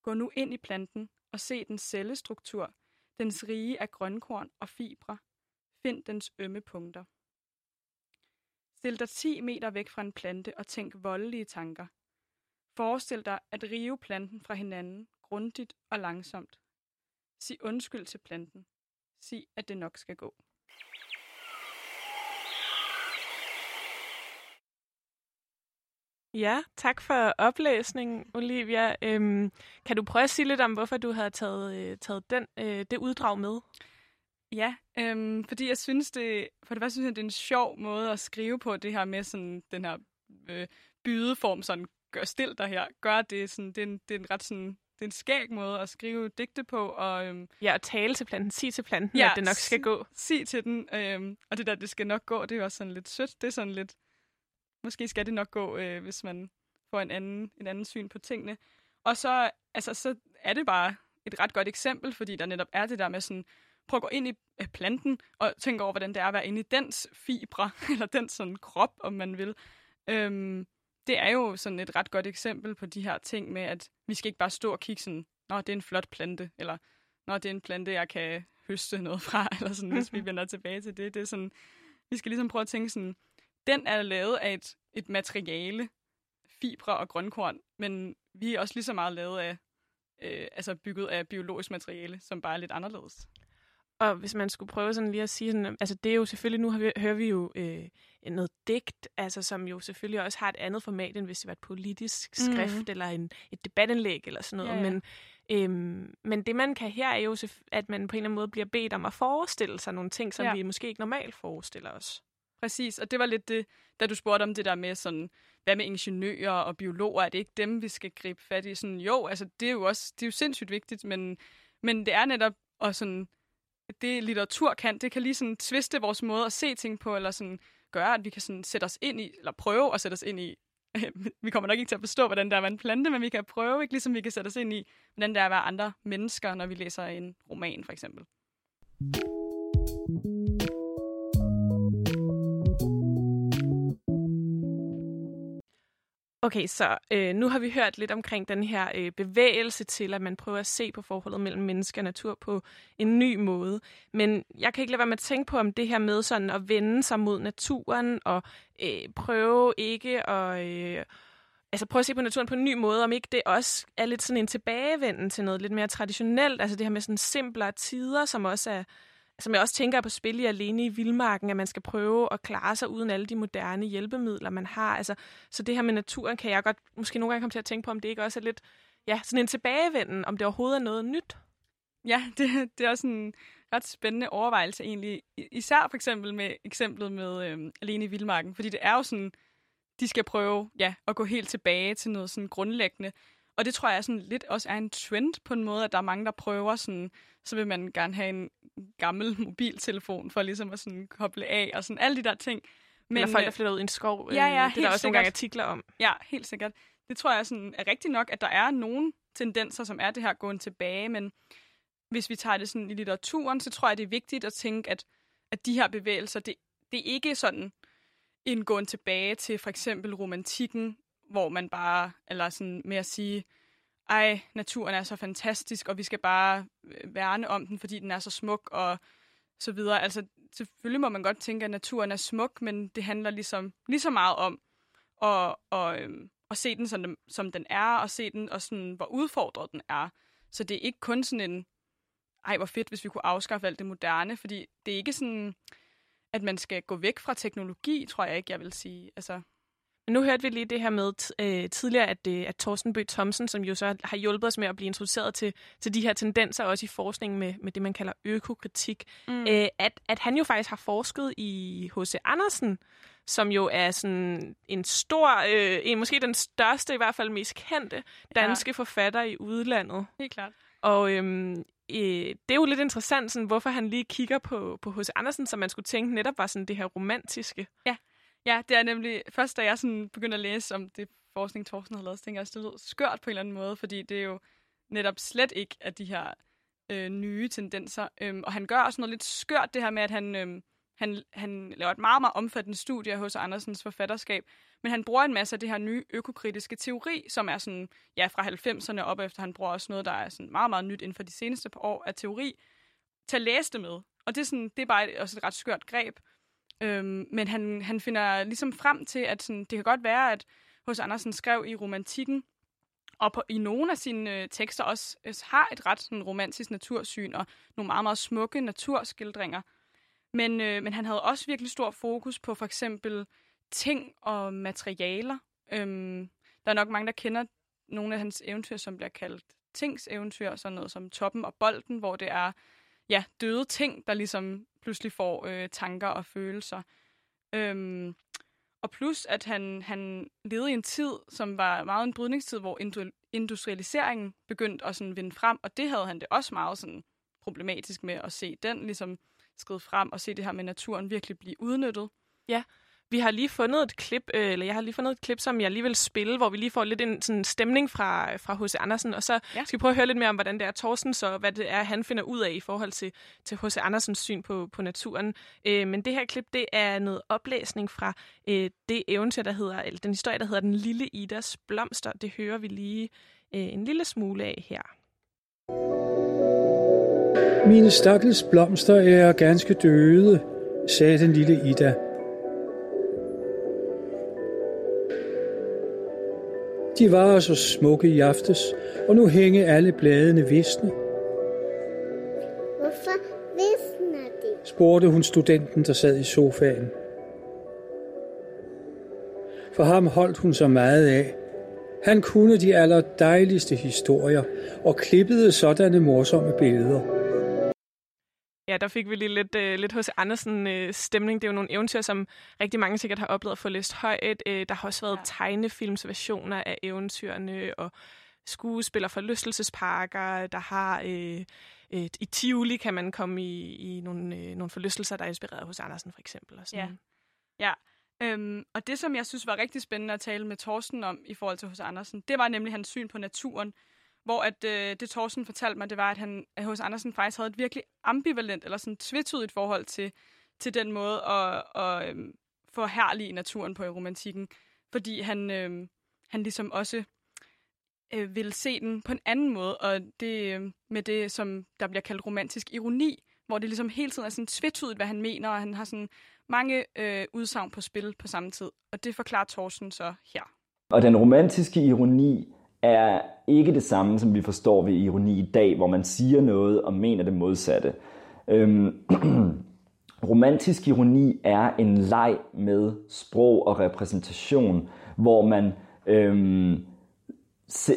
Gå nu ind i planten og se dens cellestruktur, dens rige af grønkorn og fibre. Find dens ømme punkter. Stil dig 10 meter væk fra en plante og tænk voldelige tanker. Forestil dig at rive planten fra hinanden, grundigt og langsomt. Sig undskyld til planten. Sig, at det nok skal gå. Ja, tak for oplæsningen, Olivia. Øhm, kan du prøve at sige lidt om, hvorfor du havde taget, øh, taget den, øh, det uddrag med? Ja, øhm, fordi jeg synes det, for det første synes jeg, det er en sjov måde at skrive på det her med sådan den her øh, bydeform, sådan gør stil dig her, gør det, sådan, det, er en, det er en ret sådan, det er en skæg måde at skrive digte på, og øhm, Ja, og tale til planten, sig til planten, Ja, at det nok skal sig- gå. sig til den, øhm, og det der, det skal nok gå, det er jo også sådan lidt sødt, det er sådan lidt, måske skal det nok gå, øh, hvis man får en anden, en anden syn på tingene. Og så, altså, så er det bare et ret godt eksempel, fordi der netop er det der med sådan, prøv at gå ind i øh, planten og tænke over, hvordan det er at være inde i dens fibre, eller den sådan krop, om man vil. Øhm, det er jo sådan et ret godt eksempel på de her ting med, at vi skal ikke bare stå og kigge sådan, nå, det er en flot plante, eller nå, det er en plante, jeg kan høste noget fra, eller sådan, hvis vi vender tilbage til det. Det er sådan, vi skal ligesom prøve at tænke sådan, den er lavet af et, et materiale, fibre og grønkorn, men vi er også lige så meget lavet af, øh, altså bygget af biologisk materiale, som bare er lidt anderledes. Og hvis man skulle prøve sådan lige at sige sådan, altså det er jo selvfølgelig, nu har vi, hører vi jo øh, noget digt, altså som jo selvfølgelig også har et andet format, end hvis det var et politisk skrift, Mhm. mm. eller en, et debatindlæg, eller sådan noget. Ja, ja. Men, øhm, men det man kan her, er jo, at man på en eller anden måde bliver bedt om at forestille sig nogle ting, som ja. vi måske ikke normalt forestiller os. Præcis, og det var lidt det, da du spurgte om det der med sådan, hvad med ingeniører og biologer, er det ikke dem, vi skal gribe fat i? Sådan, jo, altså det er jo også, det er jo sindssygt vigtigt, men, men det er netop, og sådan, det litteratur kan, det kan lige sådan tviste vores måde at se ting på, eller sådan gøre, at vi kan sådan sætte os ind i, eller prøve at sætte os ind i, vi kommer nok ikke til at forstå, hvordan det er at være en plante, men vi kan prøve, ikke ligesom vi kan sætte os ind i, hvordan det er at være andre mennesker, når vi læser en roman, for eksempel. Okay, så øh, nu har vi hørt lidt omkring den her øh, bevægelse til, at man prøver at se på forholdet mellem menneske og natur på en ny måde. Men jeg kan ikke lade være med at tænke på, om det her med sådan at vende sig mod naturen og øh, prøve ikke at... Øh, altså prøve at se på naturen på en ny måde, om ikke det også er lidt sådan en tilbagevenden til noget lidt mere traditionelt, altså det her med sådan simplere tider, som også er, som jeg også tænker er på spil i Alene i Vildmarken, at man skal prøve at klare sig uden alle de moderne hjælpemidler, man har. Altså, så det her med naturen kan jeg godt måske nogle gange komme til at tænke på, om det ikke også er lidt ja, sådan en tilbagevenden, om det overhovedet er noget nyt. Ja, det, det er også en ret spændende overvejelse egentlig. Især for eksempel med eksemplet med øhm, Alene i Vildmarken, fordi det er jo sådan, de skal prøve ja, at gå helt tilbage til noget sådan grundlæggende. Og det tror jeg sådan lidt også er en trend på en måde, at der er mange, der prøver sådan, så vil man gerne have en gammel mobiltelefon for ligesom at sådan koble af og sådan alle de der ting. Men, Eller folk, der flytter ud i en skov. Ja, ja, det er der også sikkert. nogle gange artikler om. Ja, helt sikkert. Det tror jeg sådan er rigtigt nok, at der er nogle tendenser, som er det her gående tilbage, men hvis vi tager det sådan i litteraturen, så tror jeg, det er vigtigt at tænke, at, at de her bevægelser, det, det er ikke sådan en gåen tilbage til for eksempel romantikken, hvor man bare, eller sådan med at sige, ej, naturen er så fantastisk, og vi skal bare øh, værne om den, fordi den er så smuk, og så videre. Altså, selvfølgelig må man godt tænke, at naturen er smuk, men det handler ligesom lige så meget om at, og, øhm, at se den, som den, som den er, og se den, og sådan, hvor udfordret den er. Så det er ikke kun sådan en, ej, hvor fedt, hvis vi kunne afskaffe alt det moderne, fordi det er ikke sådan, at man skal gå væk fra teknologi, tror jeg ikke, jeg vil sige. Altså, nu hørte vi lige det her med øh, tidligere, at, øh, at Thorsten Bøgh Thomsen, som jo så har hjulpet os med at blive introduceret til, til de her tendenser, også i forskningen med, med det, man kalder økokritik, mm. øh, at, at han jo faktisk har forsket i H.C. Andersen, som jo er sådan en stor, øh, en, måske den største, i hvert fald mest kendte danske ja. forfatter i udlandet. Helt klart. Og øhm, øh, det er jo lidt interessant, sådan, hvorfor han lige kigger på, på H.C. Andersen, som man skulle tænke netop var sådan det her romantiske. Ja, Ja, det er nemlig... Først da jeg sådan begyndte at læse om det forskning, Thorsten har lavet, så tænkte jeg også, det lød skørt på en eller anden måde, fordi det er jo netop slet ikke af de her øh, nye tendenser. Øhm, og han gør også noget lidt skørt, det her med, at han, øhm, han, han laver et meget, meget omfattende studie hos Andersens forfatterskab, men han bruger en masse af det her nye økokritiske teori, som er sådan, ja, fra 90'erne op efter. Han bruger også noget, der er sådan meget, meget nyt inden for de seneste par år af teori, til at læse det med. Og det er, sådan, det er bare også et ret skørt greb. Øhm, men han, han finder ligesom frem til, at sådan, det kan godt være, at hos Andersen skrev i romantikken, og på, i nogle af sine øh, tekster også øh, har et ret sådan, romantisk natursyn og nogle meget, meget smukke naturskildringer. Men, øh, men han havde også virkelig stor fokus på for eksempel ting og materialer. Øhm, der er nok mange, der kender nogle af hans eventyr, som bliver kaldt tingseventyr, sådan noget som Toppen og Bolden, hvor det er ja, døde ting, der ligesom pludselig får øh, tanker og følelser. Øhm, og plus, at han, han levede i en tid, som var meget en brydningstid, hvor industrialiseringen begyndte at sådan vinde frem, og det havde han det også meget sådan problematisk med at se den ligesom skride frem, og se det her med naturen virkelig blive udnyttet. Ja, vi har lige fundet et klip, øh, eller jeg har lige fundet et klip, som jeg lige vil spille, hvor vi lige får lidt en sådan stemning fra, fra H.C. Andersen, og så ja. skal vi prøve at høre lidt mere om, hvordan det er Thorsten, så hvad det er, han finder ud af i forhold til, til H.C. Andersens syn på, på naturen. Øh, men det her klip, det er noget oplæsning fra øh, det eventyr, der hedder, eller den historie, der hedder Den lille Idas blomster. Det hører vi lige øh, en lille smule af her. Mine stakkels blomster er ganske døde, sagde den lille Ida. De var så smukke i aftes, og nu hænge alle bladene visne. Hvorfor visner de? spurgte hun studenten, der sad i sofaen. For ham holdt hun så meget af. Han kunne de allerdejligste historier og klippede sådanne morsomme billeder. Ja, der fik vi lige lidt, øh, lidt hos Andersen øh, stemning. Det er jo nogle eventyr, som rigtig mange sikkert har oplevet at få læst højt. Øh, der har også været ja. tegnefilmsversioner af eventyrene, og skuespiller forlystelsesparker, der har... Øh, et, I Tivoli kan man komme i, i nogle, øh, nogle forlystelser, der er inspireret hos Andersen, for eksempel. Og sådan. Ja, ja. Øhm, og det, som jeg synes var rigtig spændende at tale med Thorsten om i forhold til hos Andersen, det var nemlig hans syn på naturen. Hvor at, øh, det Thorsten fortalte mig, det var, at han at hos Andersen faktisk havde et virkelig ambivalent, eller sådan tvetydigt forhold til, til den måde at, at øh, få herlig naturen på i romantikken. Fordi han, øh, han ligesom også øh, ville se den på en anden måde, og det øh, med det, som der bliver kaldt romantisk ironi, hvor det ligesom hele tiden er sådan tvetydigt, hvad han mener, og han har sådan mange øh, udsagn på spil på samme tid. Og det forklarer Thorsten så her. Og den romantiske ironi er ikke det samme, som vi forstår ved ironi i dag, hvor man siger noget og mener det modsatte. Øhm, romantisk ironi er en leg med sprog og repræsentation, hvor man øhm,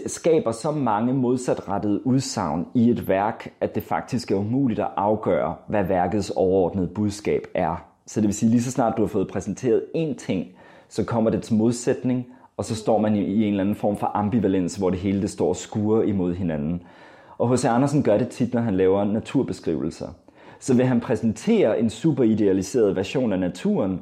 skaber så mange modsatrettede udsagn i et værk, at det faktisk er umuligt at afgøre, hvad værkets overordnede budskab er. Så det vil sige, lige så snart du har fået præsenteret én ting, så kommer det til modsætning, og så står man i en eller anden form for ambivalens, hvor det hele det står og imod hinanden. Og H.C. Andersen gør det tit, når han laver naturbeskrivelser. Så vil han præsentere en super idealiseret version af naturen,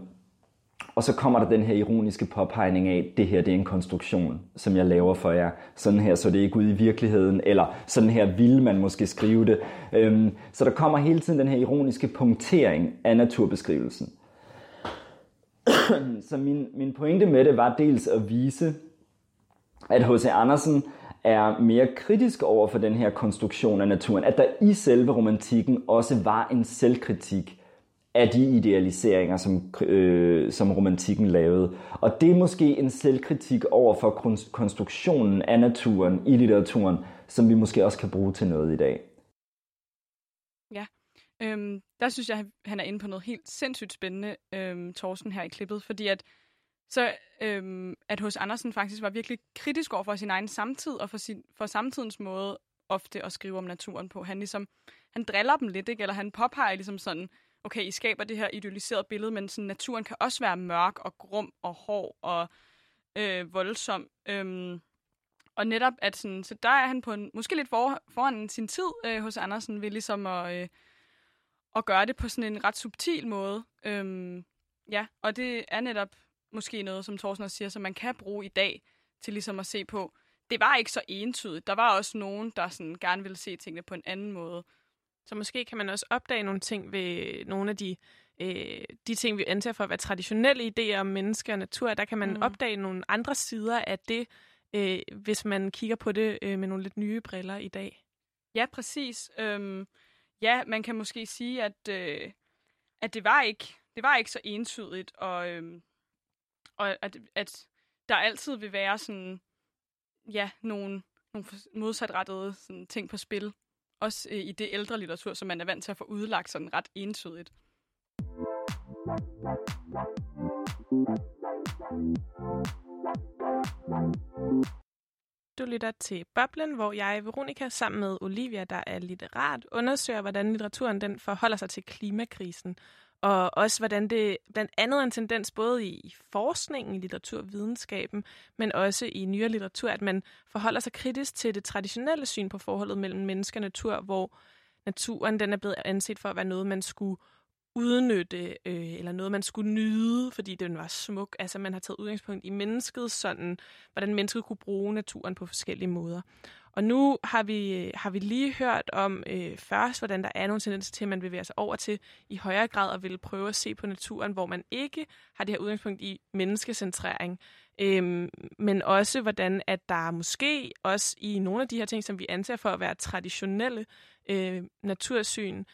og så kommer der den her ironiske påpegning af, det her det er en konstruktion, som jeg laver for jer. Sådan her så det ikke ud i virkeligheden, eller sådan her ville man måske skrive det. Øhm, så der kommer hele tiden den her ironiske punktering af naturbeskrivelsen. så min, min pointe med det var dels at vise, at H.C. Andersen er mere kritisk over for den her konstruktion af naturen. At der i selve romantikken også var en selvkritik af de idealiseringer, som, øh, som romantikken lavede. Og det er måske en selvkritik over for konstruktionen af naturen i litteraturen, som vi måske også kan bruge til noget i dag. Øhm, der synes jeg, han er inde på noget helt sindssygt spændende, øhm, Thorsten, her i klippet, fordi at så øhm, at hos Andersen faktisk var virkelig kritisk over for sin egen samtid og for, sin, for samtidens måde ofte at skrive om naturen på. Han ligesom, han driller dem lidt, ikke? eller han påpeger ligesom sådan, okay, I skaber det her idealiserede billede, men sådan, naturen kan også være mørk og grum og hård og øh, voldsom. Øhm, og netop, at sådan, så der er han på en, måske lidt for, foran sin tid øh, hos Andersen ved ligesom at, øh, at gøre det på sådan en ret subtil måde. Øhm, ja, og det er netop måske noget, som Thorsten også siger, som man kan bruge i dag til ligesom at se på, det var ikke så entydigt. Der var også nogen, der sådan gerne ville se tingene på en anden måde. Så måske kan man også opdage nogle ting ved nogle af de, øh, de ting, vi antager for at være traditionelle idéer om mennesker og natur. Der kan man mm. opdage nogle andre sider af det, øh, hvis man kigger på det øh, med nogle lidt nye briller i dag. Ja, præcis. Øhm, ja, man kan måske sige, at, øh, at det var ikke det var ikke så entydigt, og, øh, og at, at der altid vil være sådan, ja, nogle, nogle modsatrettede sådan, ting på spil. Også øh, i det ældre litteratur, som man er vant til at få udlagt sådan ret entydigt. Du lytter til Boblen, hvor jeg, Veronika, sammen med Olivia, der er litterat, undersøger, hvordan litteraturen den forholder sig til klimakrisen. Og også hvordan det blandt andet er en tendens både i forskningen, i litteraturvidenskaben, men også i nyere litteratur, at man forholder sig kritisk til det traditionelle syn på forholdet mellem menneske og natur, hvor naturen den er blevet anset for at være noget, man skulle udnytte, øh, eller noget, man skulle nyde, fordi den var smuk. Altså, man har taget udgangspunkt i mennesket, sådan, hvordan mennesket kunne bruge naturen på forskellige måder. Og nu har vi, øh, har vi lige hørt om øh, først, hvordan der er nogle tendenser til, at man bevæger sig over til i højere grad at ville prøve at se på naturen, hvor man ikke har det her udgangspunkt i menneskecentrering, øhm, men også hvordan at der måske også i nogle af de her ting, som vi anser for at være traditionelle øh, natursyn,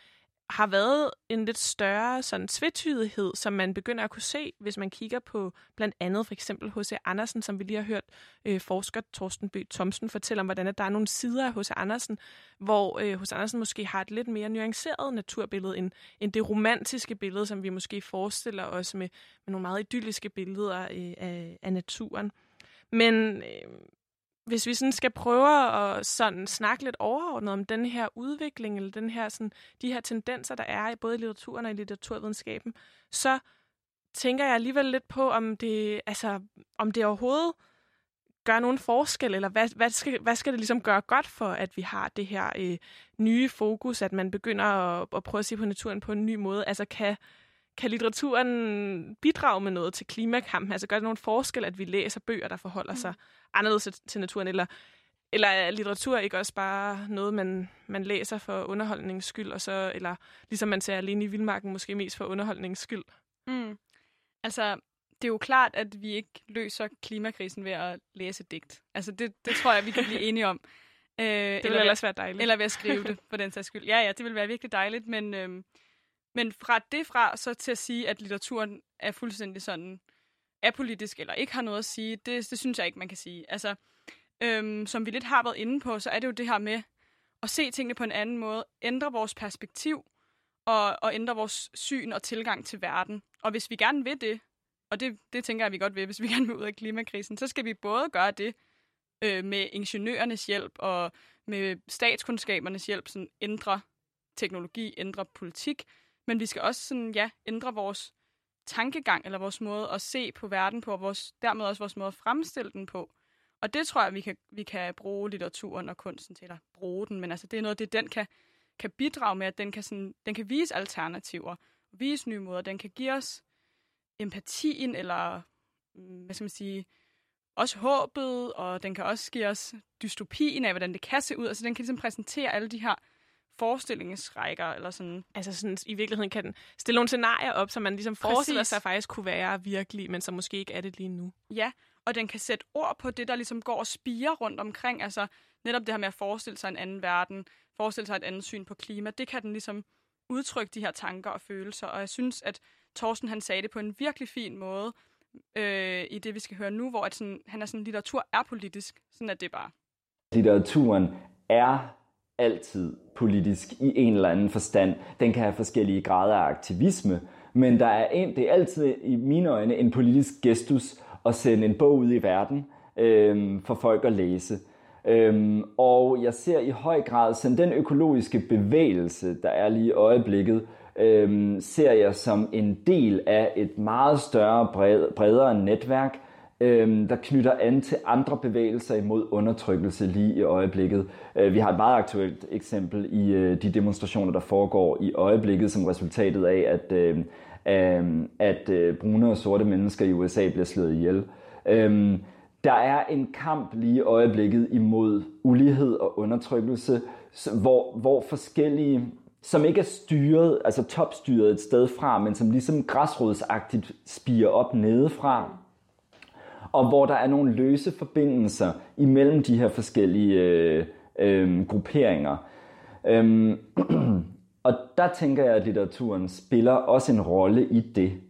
har været en lidt større sådan tvetydighed, som man begynder at kunne se, hvis man kigger på blandt andet for eksempel H.C. Andersen, som vi lige har hørt øh, forsker Torsten Bø Thomsen fortælle om, hvordan at der er nogle sider af H.C. Andersen, hvor øh, H.C. Andersen måske har et lidt mere nuanceret naturbillede end, end det romantiske billede, som vi måske forestiller os med, med nogle meget idylliske billeder øh, af, af naturen. Men øh, hvis vi sådan skal prøve at sådan snakke lidt overordnet om den her udvikling, eller den her, sådan, de her tendenser, der er i både i litteraturen og i litteraturvidenskaben, så tænker jeg alligevel lidt på, om det, altså, om det overhovedet gør nogen forskel, eller hvad, hvad, skal, hvad skal det ligesom gøre godt for, at vi har det her øh, nye fokus, at man begynder at, at prøve at se på naturen på en ny måde? Altså kan, kan litteraturen bidrage med noget til klimakampen? Altså gør det nogen forskel, at vi læser bøger, der forholder sig mm. anderledes til naturen, eller, eller er litteratur ikke også bare noget, man, man læser for underholdningens skyld, og så, eller ligesom man ser alene i Vildmarken, måske mest for underholdningens skyld? Mm. Altså, det er jo klart, at vi ikke løser klimakrisen ved at læse digt. Altså, det, det tror jeg, vi kan blive enige om. Øh, det ville ellers være dejligt. Eller ved at skrive det, for den sags skyld. Ja, ja, det vil være virkelig dejligt, men, øhm, men fra det fra, så til at sige, at litteraturen er fuldstændig sådan apolitisk, eller ikke har noget at sige, det, det synes jeg ikke, man kan sige. Altså, øhm, som vi lidt har været inde på, så er det jo det her med at se tingene på en anden måde, ændre vores perspektiv, og, og ændre vores syn og tilgang til verden. Og hvis vi gerne vil det, og det, det tænker jeg, vi godt vil, hvis vi gerne vil ud af klimakrisen, så skal vi både gøre det øh, med ingeniørernes hjælp og med statskundskabernes hjælp, sådan ændre teknologi, ændre politik, men vi skal også sådan, ja, ændre vores tankegang eller vores måde at se på verden på, og vores, dermed også vores måde at fremstille den på. Og det tror jeg, vi kan, vi kan bruge litteraturen og kunsten til at bruge den, men altså det er noget, det den kan, kan bidrage med, at den kan, sådan, den kan vise alternativer, vise nye måder, den kan give os empatien, eller mm, hvad skal man sige, også håbet, og den kan også give os dystopien af, hvordan det kan se ud. Altså den kan ligesom præsentere alle de her forestillingsrækker, eller sådan. Altså sådan, i virkeligheden kan den stille nogle scenarier op, som man ligesom Præcis. forestiller sig faktisk kunne være virkelig, men som måske ikke er det lige nu. Ja, og den kan sætte ord på det, der ligesom går og spiger rundt omkring. Altså netop det her med at forestille sig en anden verden, forestille sig et andet syn på klima, det kan den ligesom udtrykke de her tanker og følelser. Og jeg synes, at Thorsten han sagde det på en virkelig fin måde øh, i det, vi skal høre nu, hvor at sådan, han er sådan, litteratur er politisk. Sådan er det bare. Litteraturen er altid politisk i en eller anden forstand. Den kan have forskellige grader af aktivisme, men der er en, det er altid i mine øjne en politisk gestus at sende en bog ud i verden øh, for folk at læse. Øhm, og jeg ser i høj grad som den økologiske bevægelse, der er lige i øjeblikket, øhm, ser jeg som en del af et meget større, bred, bredere netværk, øhm, der knytter an til andre bevægelser imod undertrykkelse lige i øjeblikket. Øh, vi har et meget aktuelt eksempel i øh, de demonstrationer, der foregår i øjeblikket, som resultatet af, at, øh, øh, at øh, brune og sorte mennesker i USA bliver slået ihjel. Øh, der er en kamp lige i øjeblikket imod ulighed og undertrykkelse, hvor, hvor forskellige, som ikke er styret, altså topstyret et sted fra, men som ligesom græsrodsagtigt spiger op nedefra, og hvor der er nogle løse forbindelser imellem de her forskellige øh, øh, grupperinger. Øhm, og der tænker jeg, at litteraturen spiller også en rolle i det.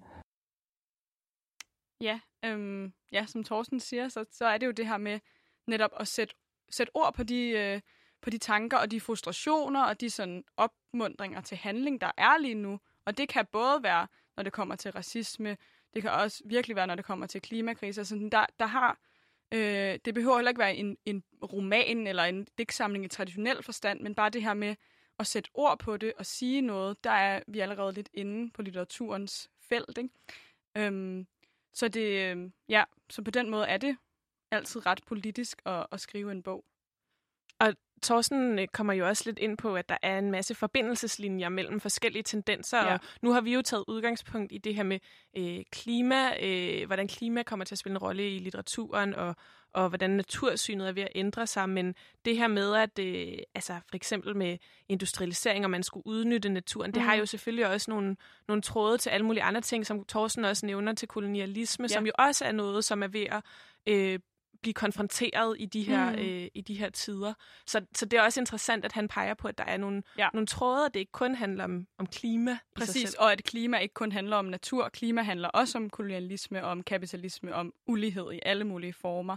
Ja, øhm, ja, som Thorsten siger, så, så er det jo det her med netop at sætte, sætte ord på de, øh, på de tanker og de frustrationer og de sådan opmundringer til handling, der er lige nu. Og det kan både være, når det kommer til racisme, det kan også virkelig være, når det kommer til klimakriser. Så der, der har, øh, det behøver heller ikke være en, en roman eller en digtsamling i traditionel forstand, men bare det her med at sætte ord på det og sige noget, der er vi allerede lidt inde på litteraturens felt. Ikke? Øhm, så det, øh, ja, så på den måde er det altid ret politisk at, at skrive en bog. Og Thorsten øh, kommer jo også lidt ind på, at der er en masse forbindelseslinjer mellem forskellige tendenser, ja. og nu har vi jo taget udgangspunkt i det her med øh, klima, øh, hvordan klima kommer til at spille en rolle i litteraturen, og, og hvordan natursynet er ved at ændre sig, men det her med, at øh, altså for eksempel med industrialisering, og man skulle udnytte naturen, mm. det har mm. jo selvfølgelig også nogle, nogle tråde til alle mulige andre ting, som Thorsten også nævner til kolonialisme, ja. som jo også er noget, som er ved at øh, blive konfronteret i de her, mm. øh, i de her tider. Så, så det er også interessant, at han peger på, at der er nogle, ja. nogle tråde, at det ikke kun handler om, om klima. Præcis, og at klima ikke kun handler om natur. Klima handler også om kolonialisme, om kapitalisme, om ulighed i alle mulige former.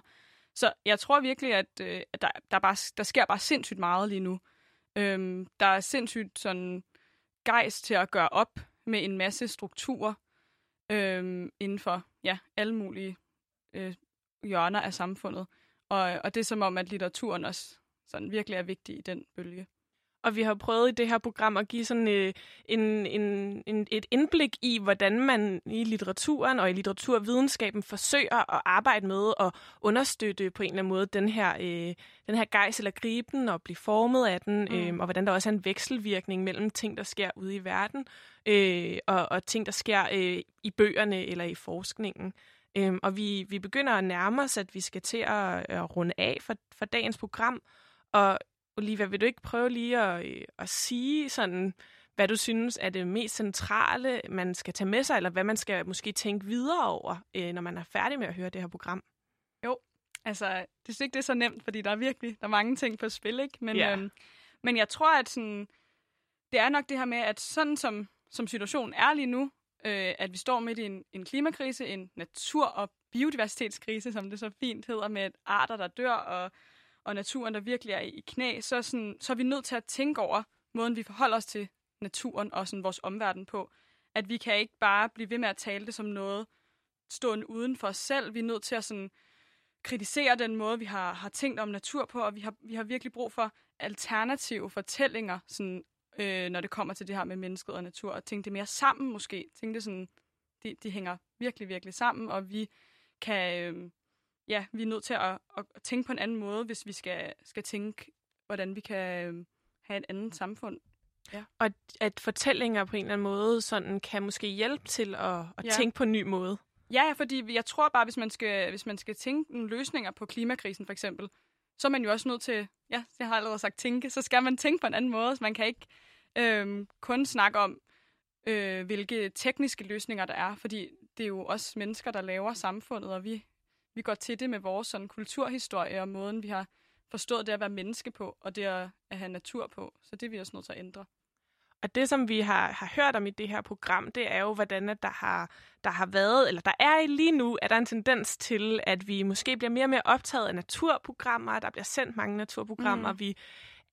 Så jeg tror virkelig, at, øh, at der, der, bare, der sker bare sindssygt meget lige nu. Øhm, der er sindssygt sådan gejst til at gøre op med en masse strukturer øhm, inden for ja, alle mulige øh, hjørner af samfundet. Og, og det er som om, at litteraturen også sådan virkelig er vigtig i den bølge. Og vi har prøvet i det her program at give sådan øh, en, en, en, et indblik i, hvordan man i litteraturen og i litteraturvidenskaben forsøger at arbejde med og understøtte på en eller anden måde den her, øh, den her gejs eller griben og blive formet af den, mm. øh, og hvordan der også er en vekselvirkning mellem ting, der sker ude i verden, øh, og, og ting, der sker øh, i bøgerne eller i forskningen. Øhm, og vi, vi begynder at nærme os, at vi skal til at, at runde af for, for dagens program. Og Olivia, vil du ikke prøve lige at, øh, at sige sådan, hvad du synes er det mest centrale, man skal tage med sig, eller hvad man skal måske tænke videre over, øh, når man er færdig med at høre det her program. Jo, altså, det synes ikke, det er så nemt, fordi der er virkelig der er mange ting på spil, ikke? Men, Ja. øhm, men jeg tror, at sådan, det er nok det her med, at sådan som, som situationen er lige nu, øh, at vi står midt i en, en klimakrise, en natur- og biodiversitetskrise, som det så fint hedder, med arter, der dør, og, og naturen, der virkelig er i knæ, så, sådan, så er vi nødt til at tænke over måden, vi forholder os til naturen og sådan vores omverden på. At vi kan ikke bare blive ved med at tale det som noget stående uden for os selv. Vi er nødt til at sådan, kritisere den måde, vi har, har tænkt om natur på, og vi har, vi har virkelig brug for alternative fortællinger, sådan, øh, når det kommer til det her med mennesket og natur, og tænke det mere sammen måske. Tænke det sådan, de, de hænger virkelig, virkelig sammen, og vi kan, øh, ja, vi er nødt til at, at tænke på en anden måde, hvis vi skal, skal tænke, hvordan vi kan øh, have et andet samfund. Ja. Og at, fortællinger på en eller anden måde sådan kan måske hjælpe til at, at Ja. tænke på en ny måde. Ja, ja, fordi jeg tror bare, hvis man skal, hvis man skal tænke nogle løsninger på klimakrisen for eksempel, så er man jo også nødt til, ja, jeg har allerede sagt tænke, så skal man tænke på en anden måde. Så man kan ikke øh, kun snakke om, øh, hvilke tekniske løsninger der er, fordi det er jo også mennesker, der laver samfundet, og vi, vi går til det med vores sådan, kulturhistorie og måden, vi har forstået det at være menneske på, og det at, at have natur på. Så det er vi også nødt til at ændre. Og det, som vi har, har hørt om i det her program, det er jo, hvordan at der har, der har været, eller der er lige nu, er der en tendens til, at vi måske bliver mere og mere optaget af naturprogrammer. Der bliver sendt mange naturprogrammer. Mm. Mm. Vi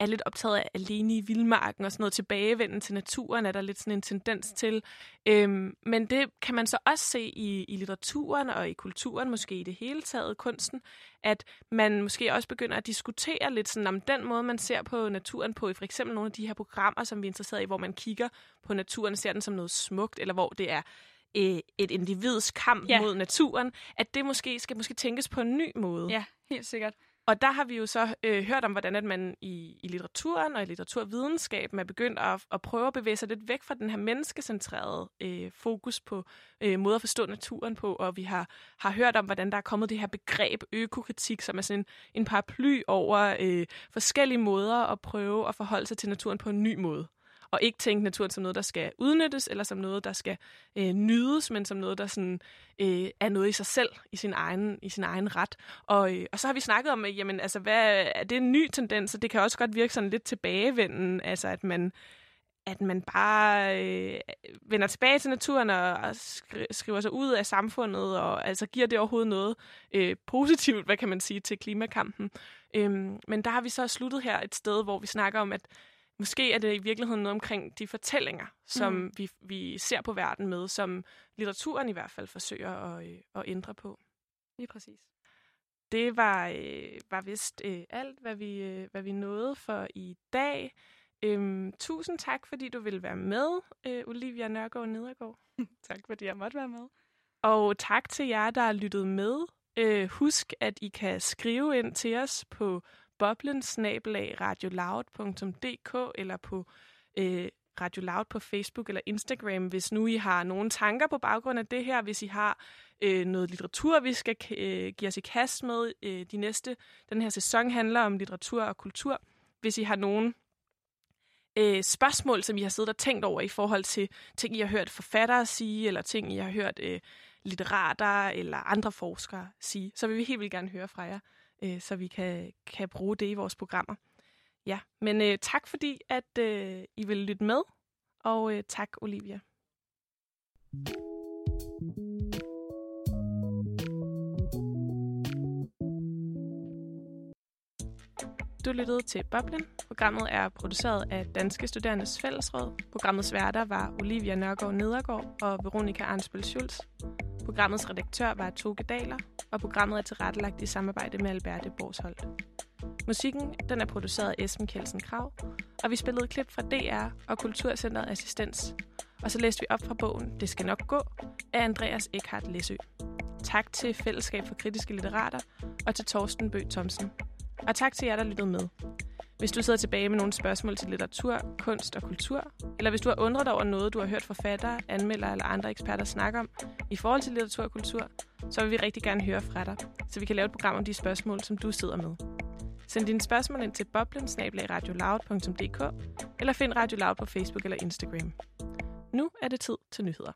er lidt optaget af alene i vildmarken og sådan noget. Tilbagevenden til naturen er der lidt sådan en tendens til. Øhm, men det kan man så også se i, i litteraturen og i kulturen, måske i det hele taget, kunsten, at man måske også begynder at diskutere lidt sådan om den måde, man ser på naturen på, i for eksempel nogle af de her programmer, som vi er interesseret i, hvor man kigger på naturen og ser den som noget smukt, eller hvor det er øh, et individs kamp Ja. mod naturen, at det måske skal måske tænkes på en ny måde. Ja, helt sikkert. Og der har vi jo så øh, hørt om, hvordan at man i, i litteraturen og i litteraturvidenskaben er begyndt at, at prøve at bevæge sig lidt væk fra den her menneskecentrerede øh, fokus på øh, måder at forstå naturen på, og vi har, har hørt om, hvordan der er kommet det her begreb økokritik, som er sådan en, en paraply over øh, forskellige måder at prøve at forholde sig til naturen på en ny måde. Og ikke tænke naturen som noget, der skal udnyttes, eller som noget, der skal øh, nydes, men som noget, der sådan, øh, er noget i sig selv, i sin egen, i sin egen ret. Og, øh, og så har vi snakket om, at jamen, altså, hvad, er det en ny tendens, og det kan også godt virke sådan lidt tilbagevenden, altså at man, at man bare øh, vender tilbage til naturen og, og skri- skriver sig ud af samfundet, og altså giver det overhovedet noget øh, positivt, hvad kan man sige, til klimakampen. Øhm, men der har vi så sluttet her et sted, hvor vi snakker om, at måske er det i virkeligheden noget omkring de fortællinger, som Mm. vi, vi ser på verden med, som litteraturen i hvert fald forsøger at, øh, at ændre på. Lige præcis. Det var, øh, var vist øh, alt, hvad vi, øh, hvad vi nåede for i dag. Øhm, tusind tak, fordi du ville være med, øh, Olivia Nørgaard Nedergaard. tak, fordi jeg måtte være med. Og tak til jer, der har lyttet med. Øh, husk, at I kan skrive ind til os på boblensnabelag.radioloud.dk eller på øh, Radio Loud på Facebook eller Instagram, hvis nu I har nogle tanker på baggrund af det her, hvis I har øh, noget litteratur, vi skal øh, give os i kast med. Øh, de næste, den her sæson handler om litteratur og kultur. Hvis I har nogle øh, spørgsmål, som I har siddet og tænkt over i forhold til ting, I har hørt forfattere sige, eller ting, I har hørt øh, litterater eller andre forskere sige, så vil vi helt vildt gerne høre fra jer, øh, så vi kan, kan bruge det i vores programmer. Ja, men øh, tak fordi, at øh, I vil lytte med, og øh, tak Olivia. Du lyttede til Boblen. Programmet er produceret af Danske Studerendes Fællesråd. Programmets værter var Olivia Nørgaard Nedergaard og Veronika Arnsbøl Schulz. Programmets redaktør var Toge Daler, og programmet er tilrettelagt i samarbejde med Alberte Borsholdt. Musikken den er produceret af Esben Kjeldsen Krav, og vi spillede klip fra DR og Kulturcenteret Assistens. Og så læste vi op fra bogen Det skal nok gå af Andreas Eckhart Læsø. Tak til Fællesskab for Kritiske Litterater og til Torsten Bøg Thomsen. Og tak til jer, der lyttede med. Hvis du sidder tilbage med nogle spørgsmål til litteratur, kunst og kultur, eller hvis du har undret dig over noget, du har hørt forfattere, anmeldere eller andre eksperter snakke om i forhold til litteratur og kultur, så vil vi rigtig gerne høre fra dig, så vi kan lave et program om de spørgsmål, som du sidder med. Send dine spørgsmål ind til boblensnabelagradioloud.dk eller find Radio Loud på Facebook eller Instagram. Nu er det tid til nyheder.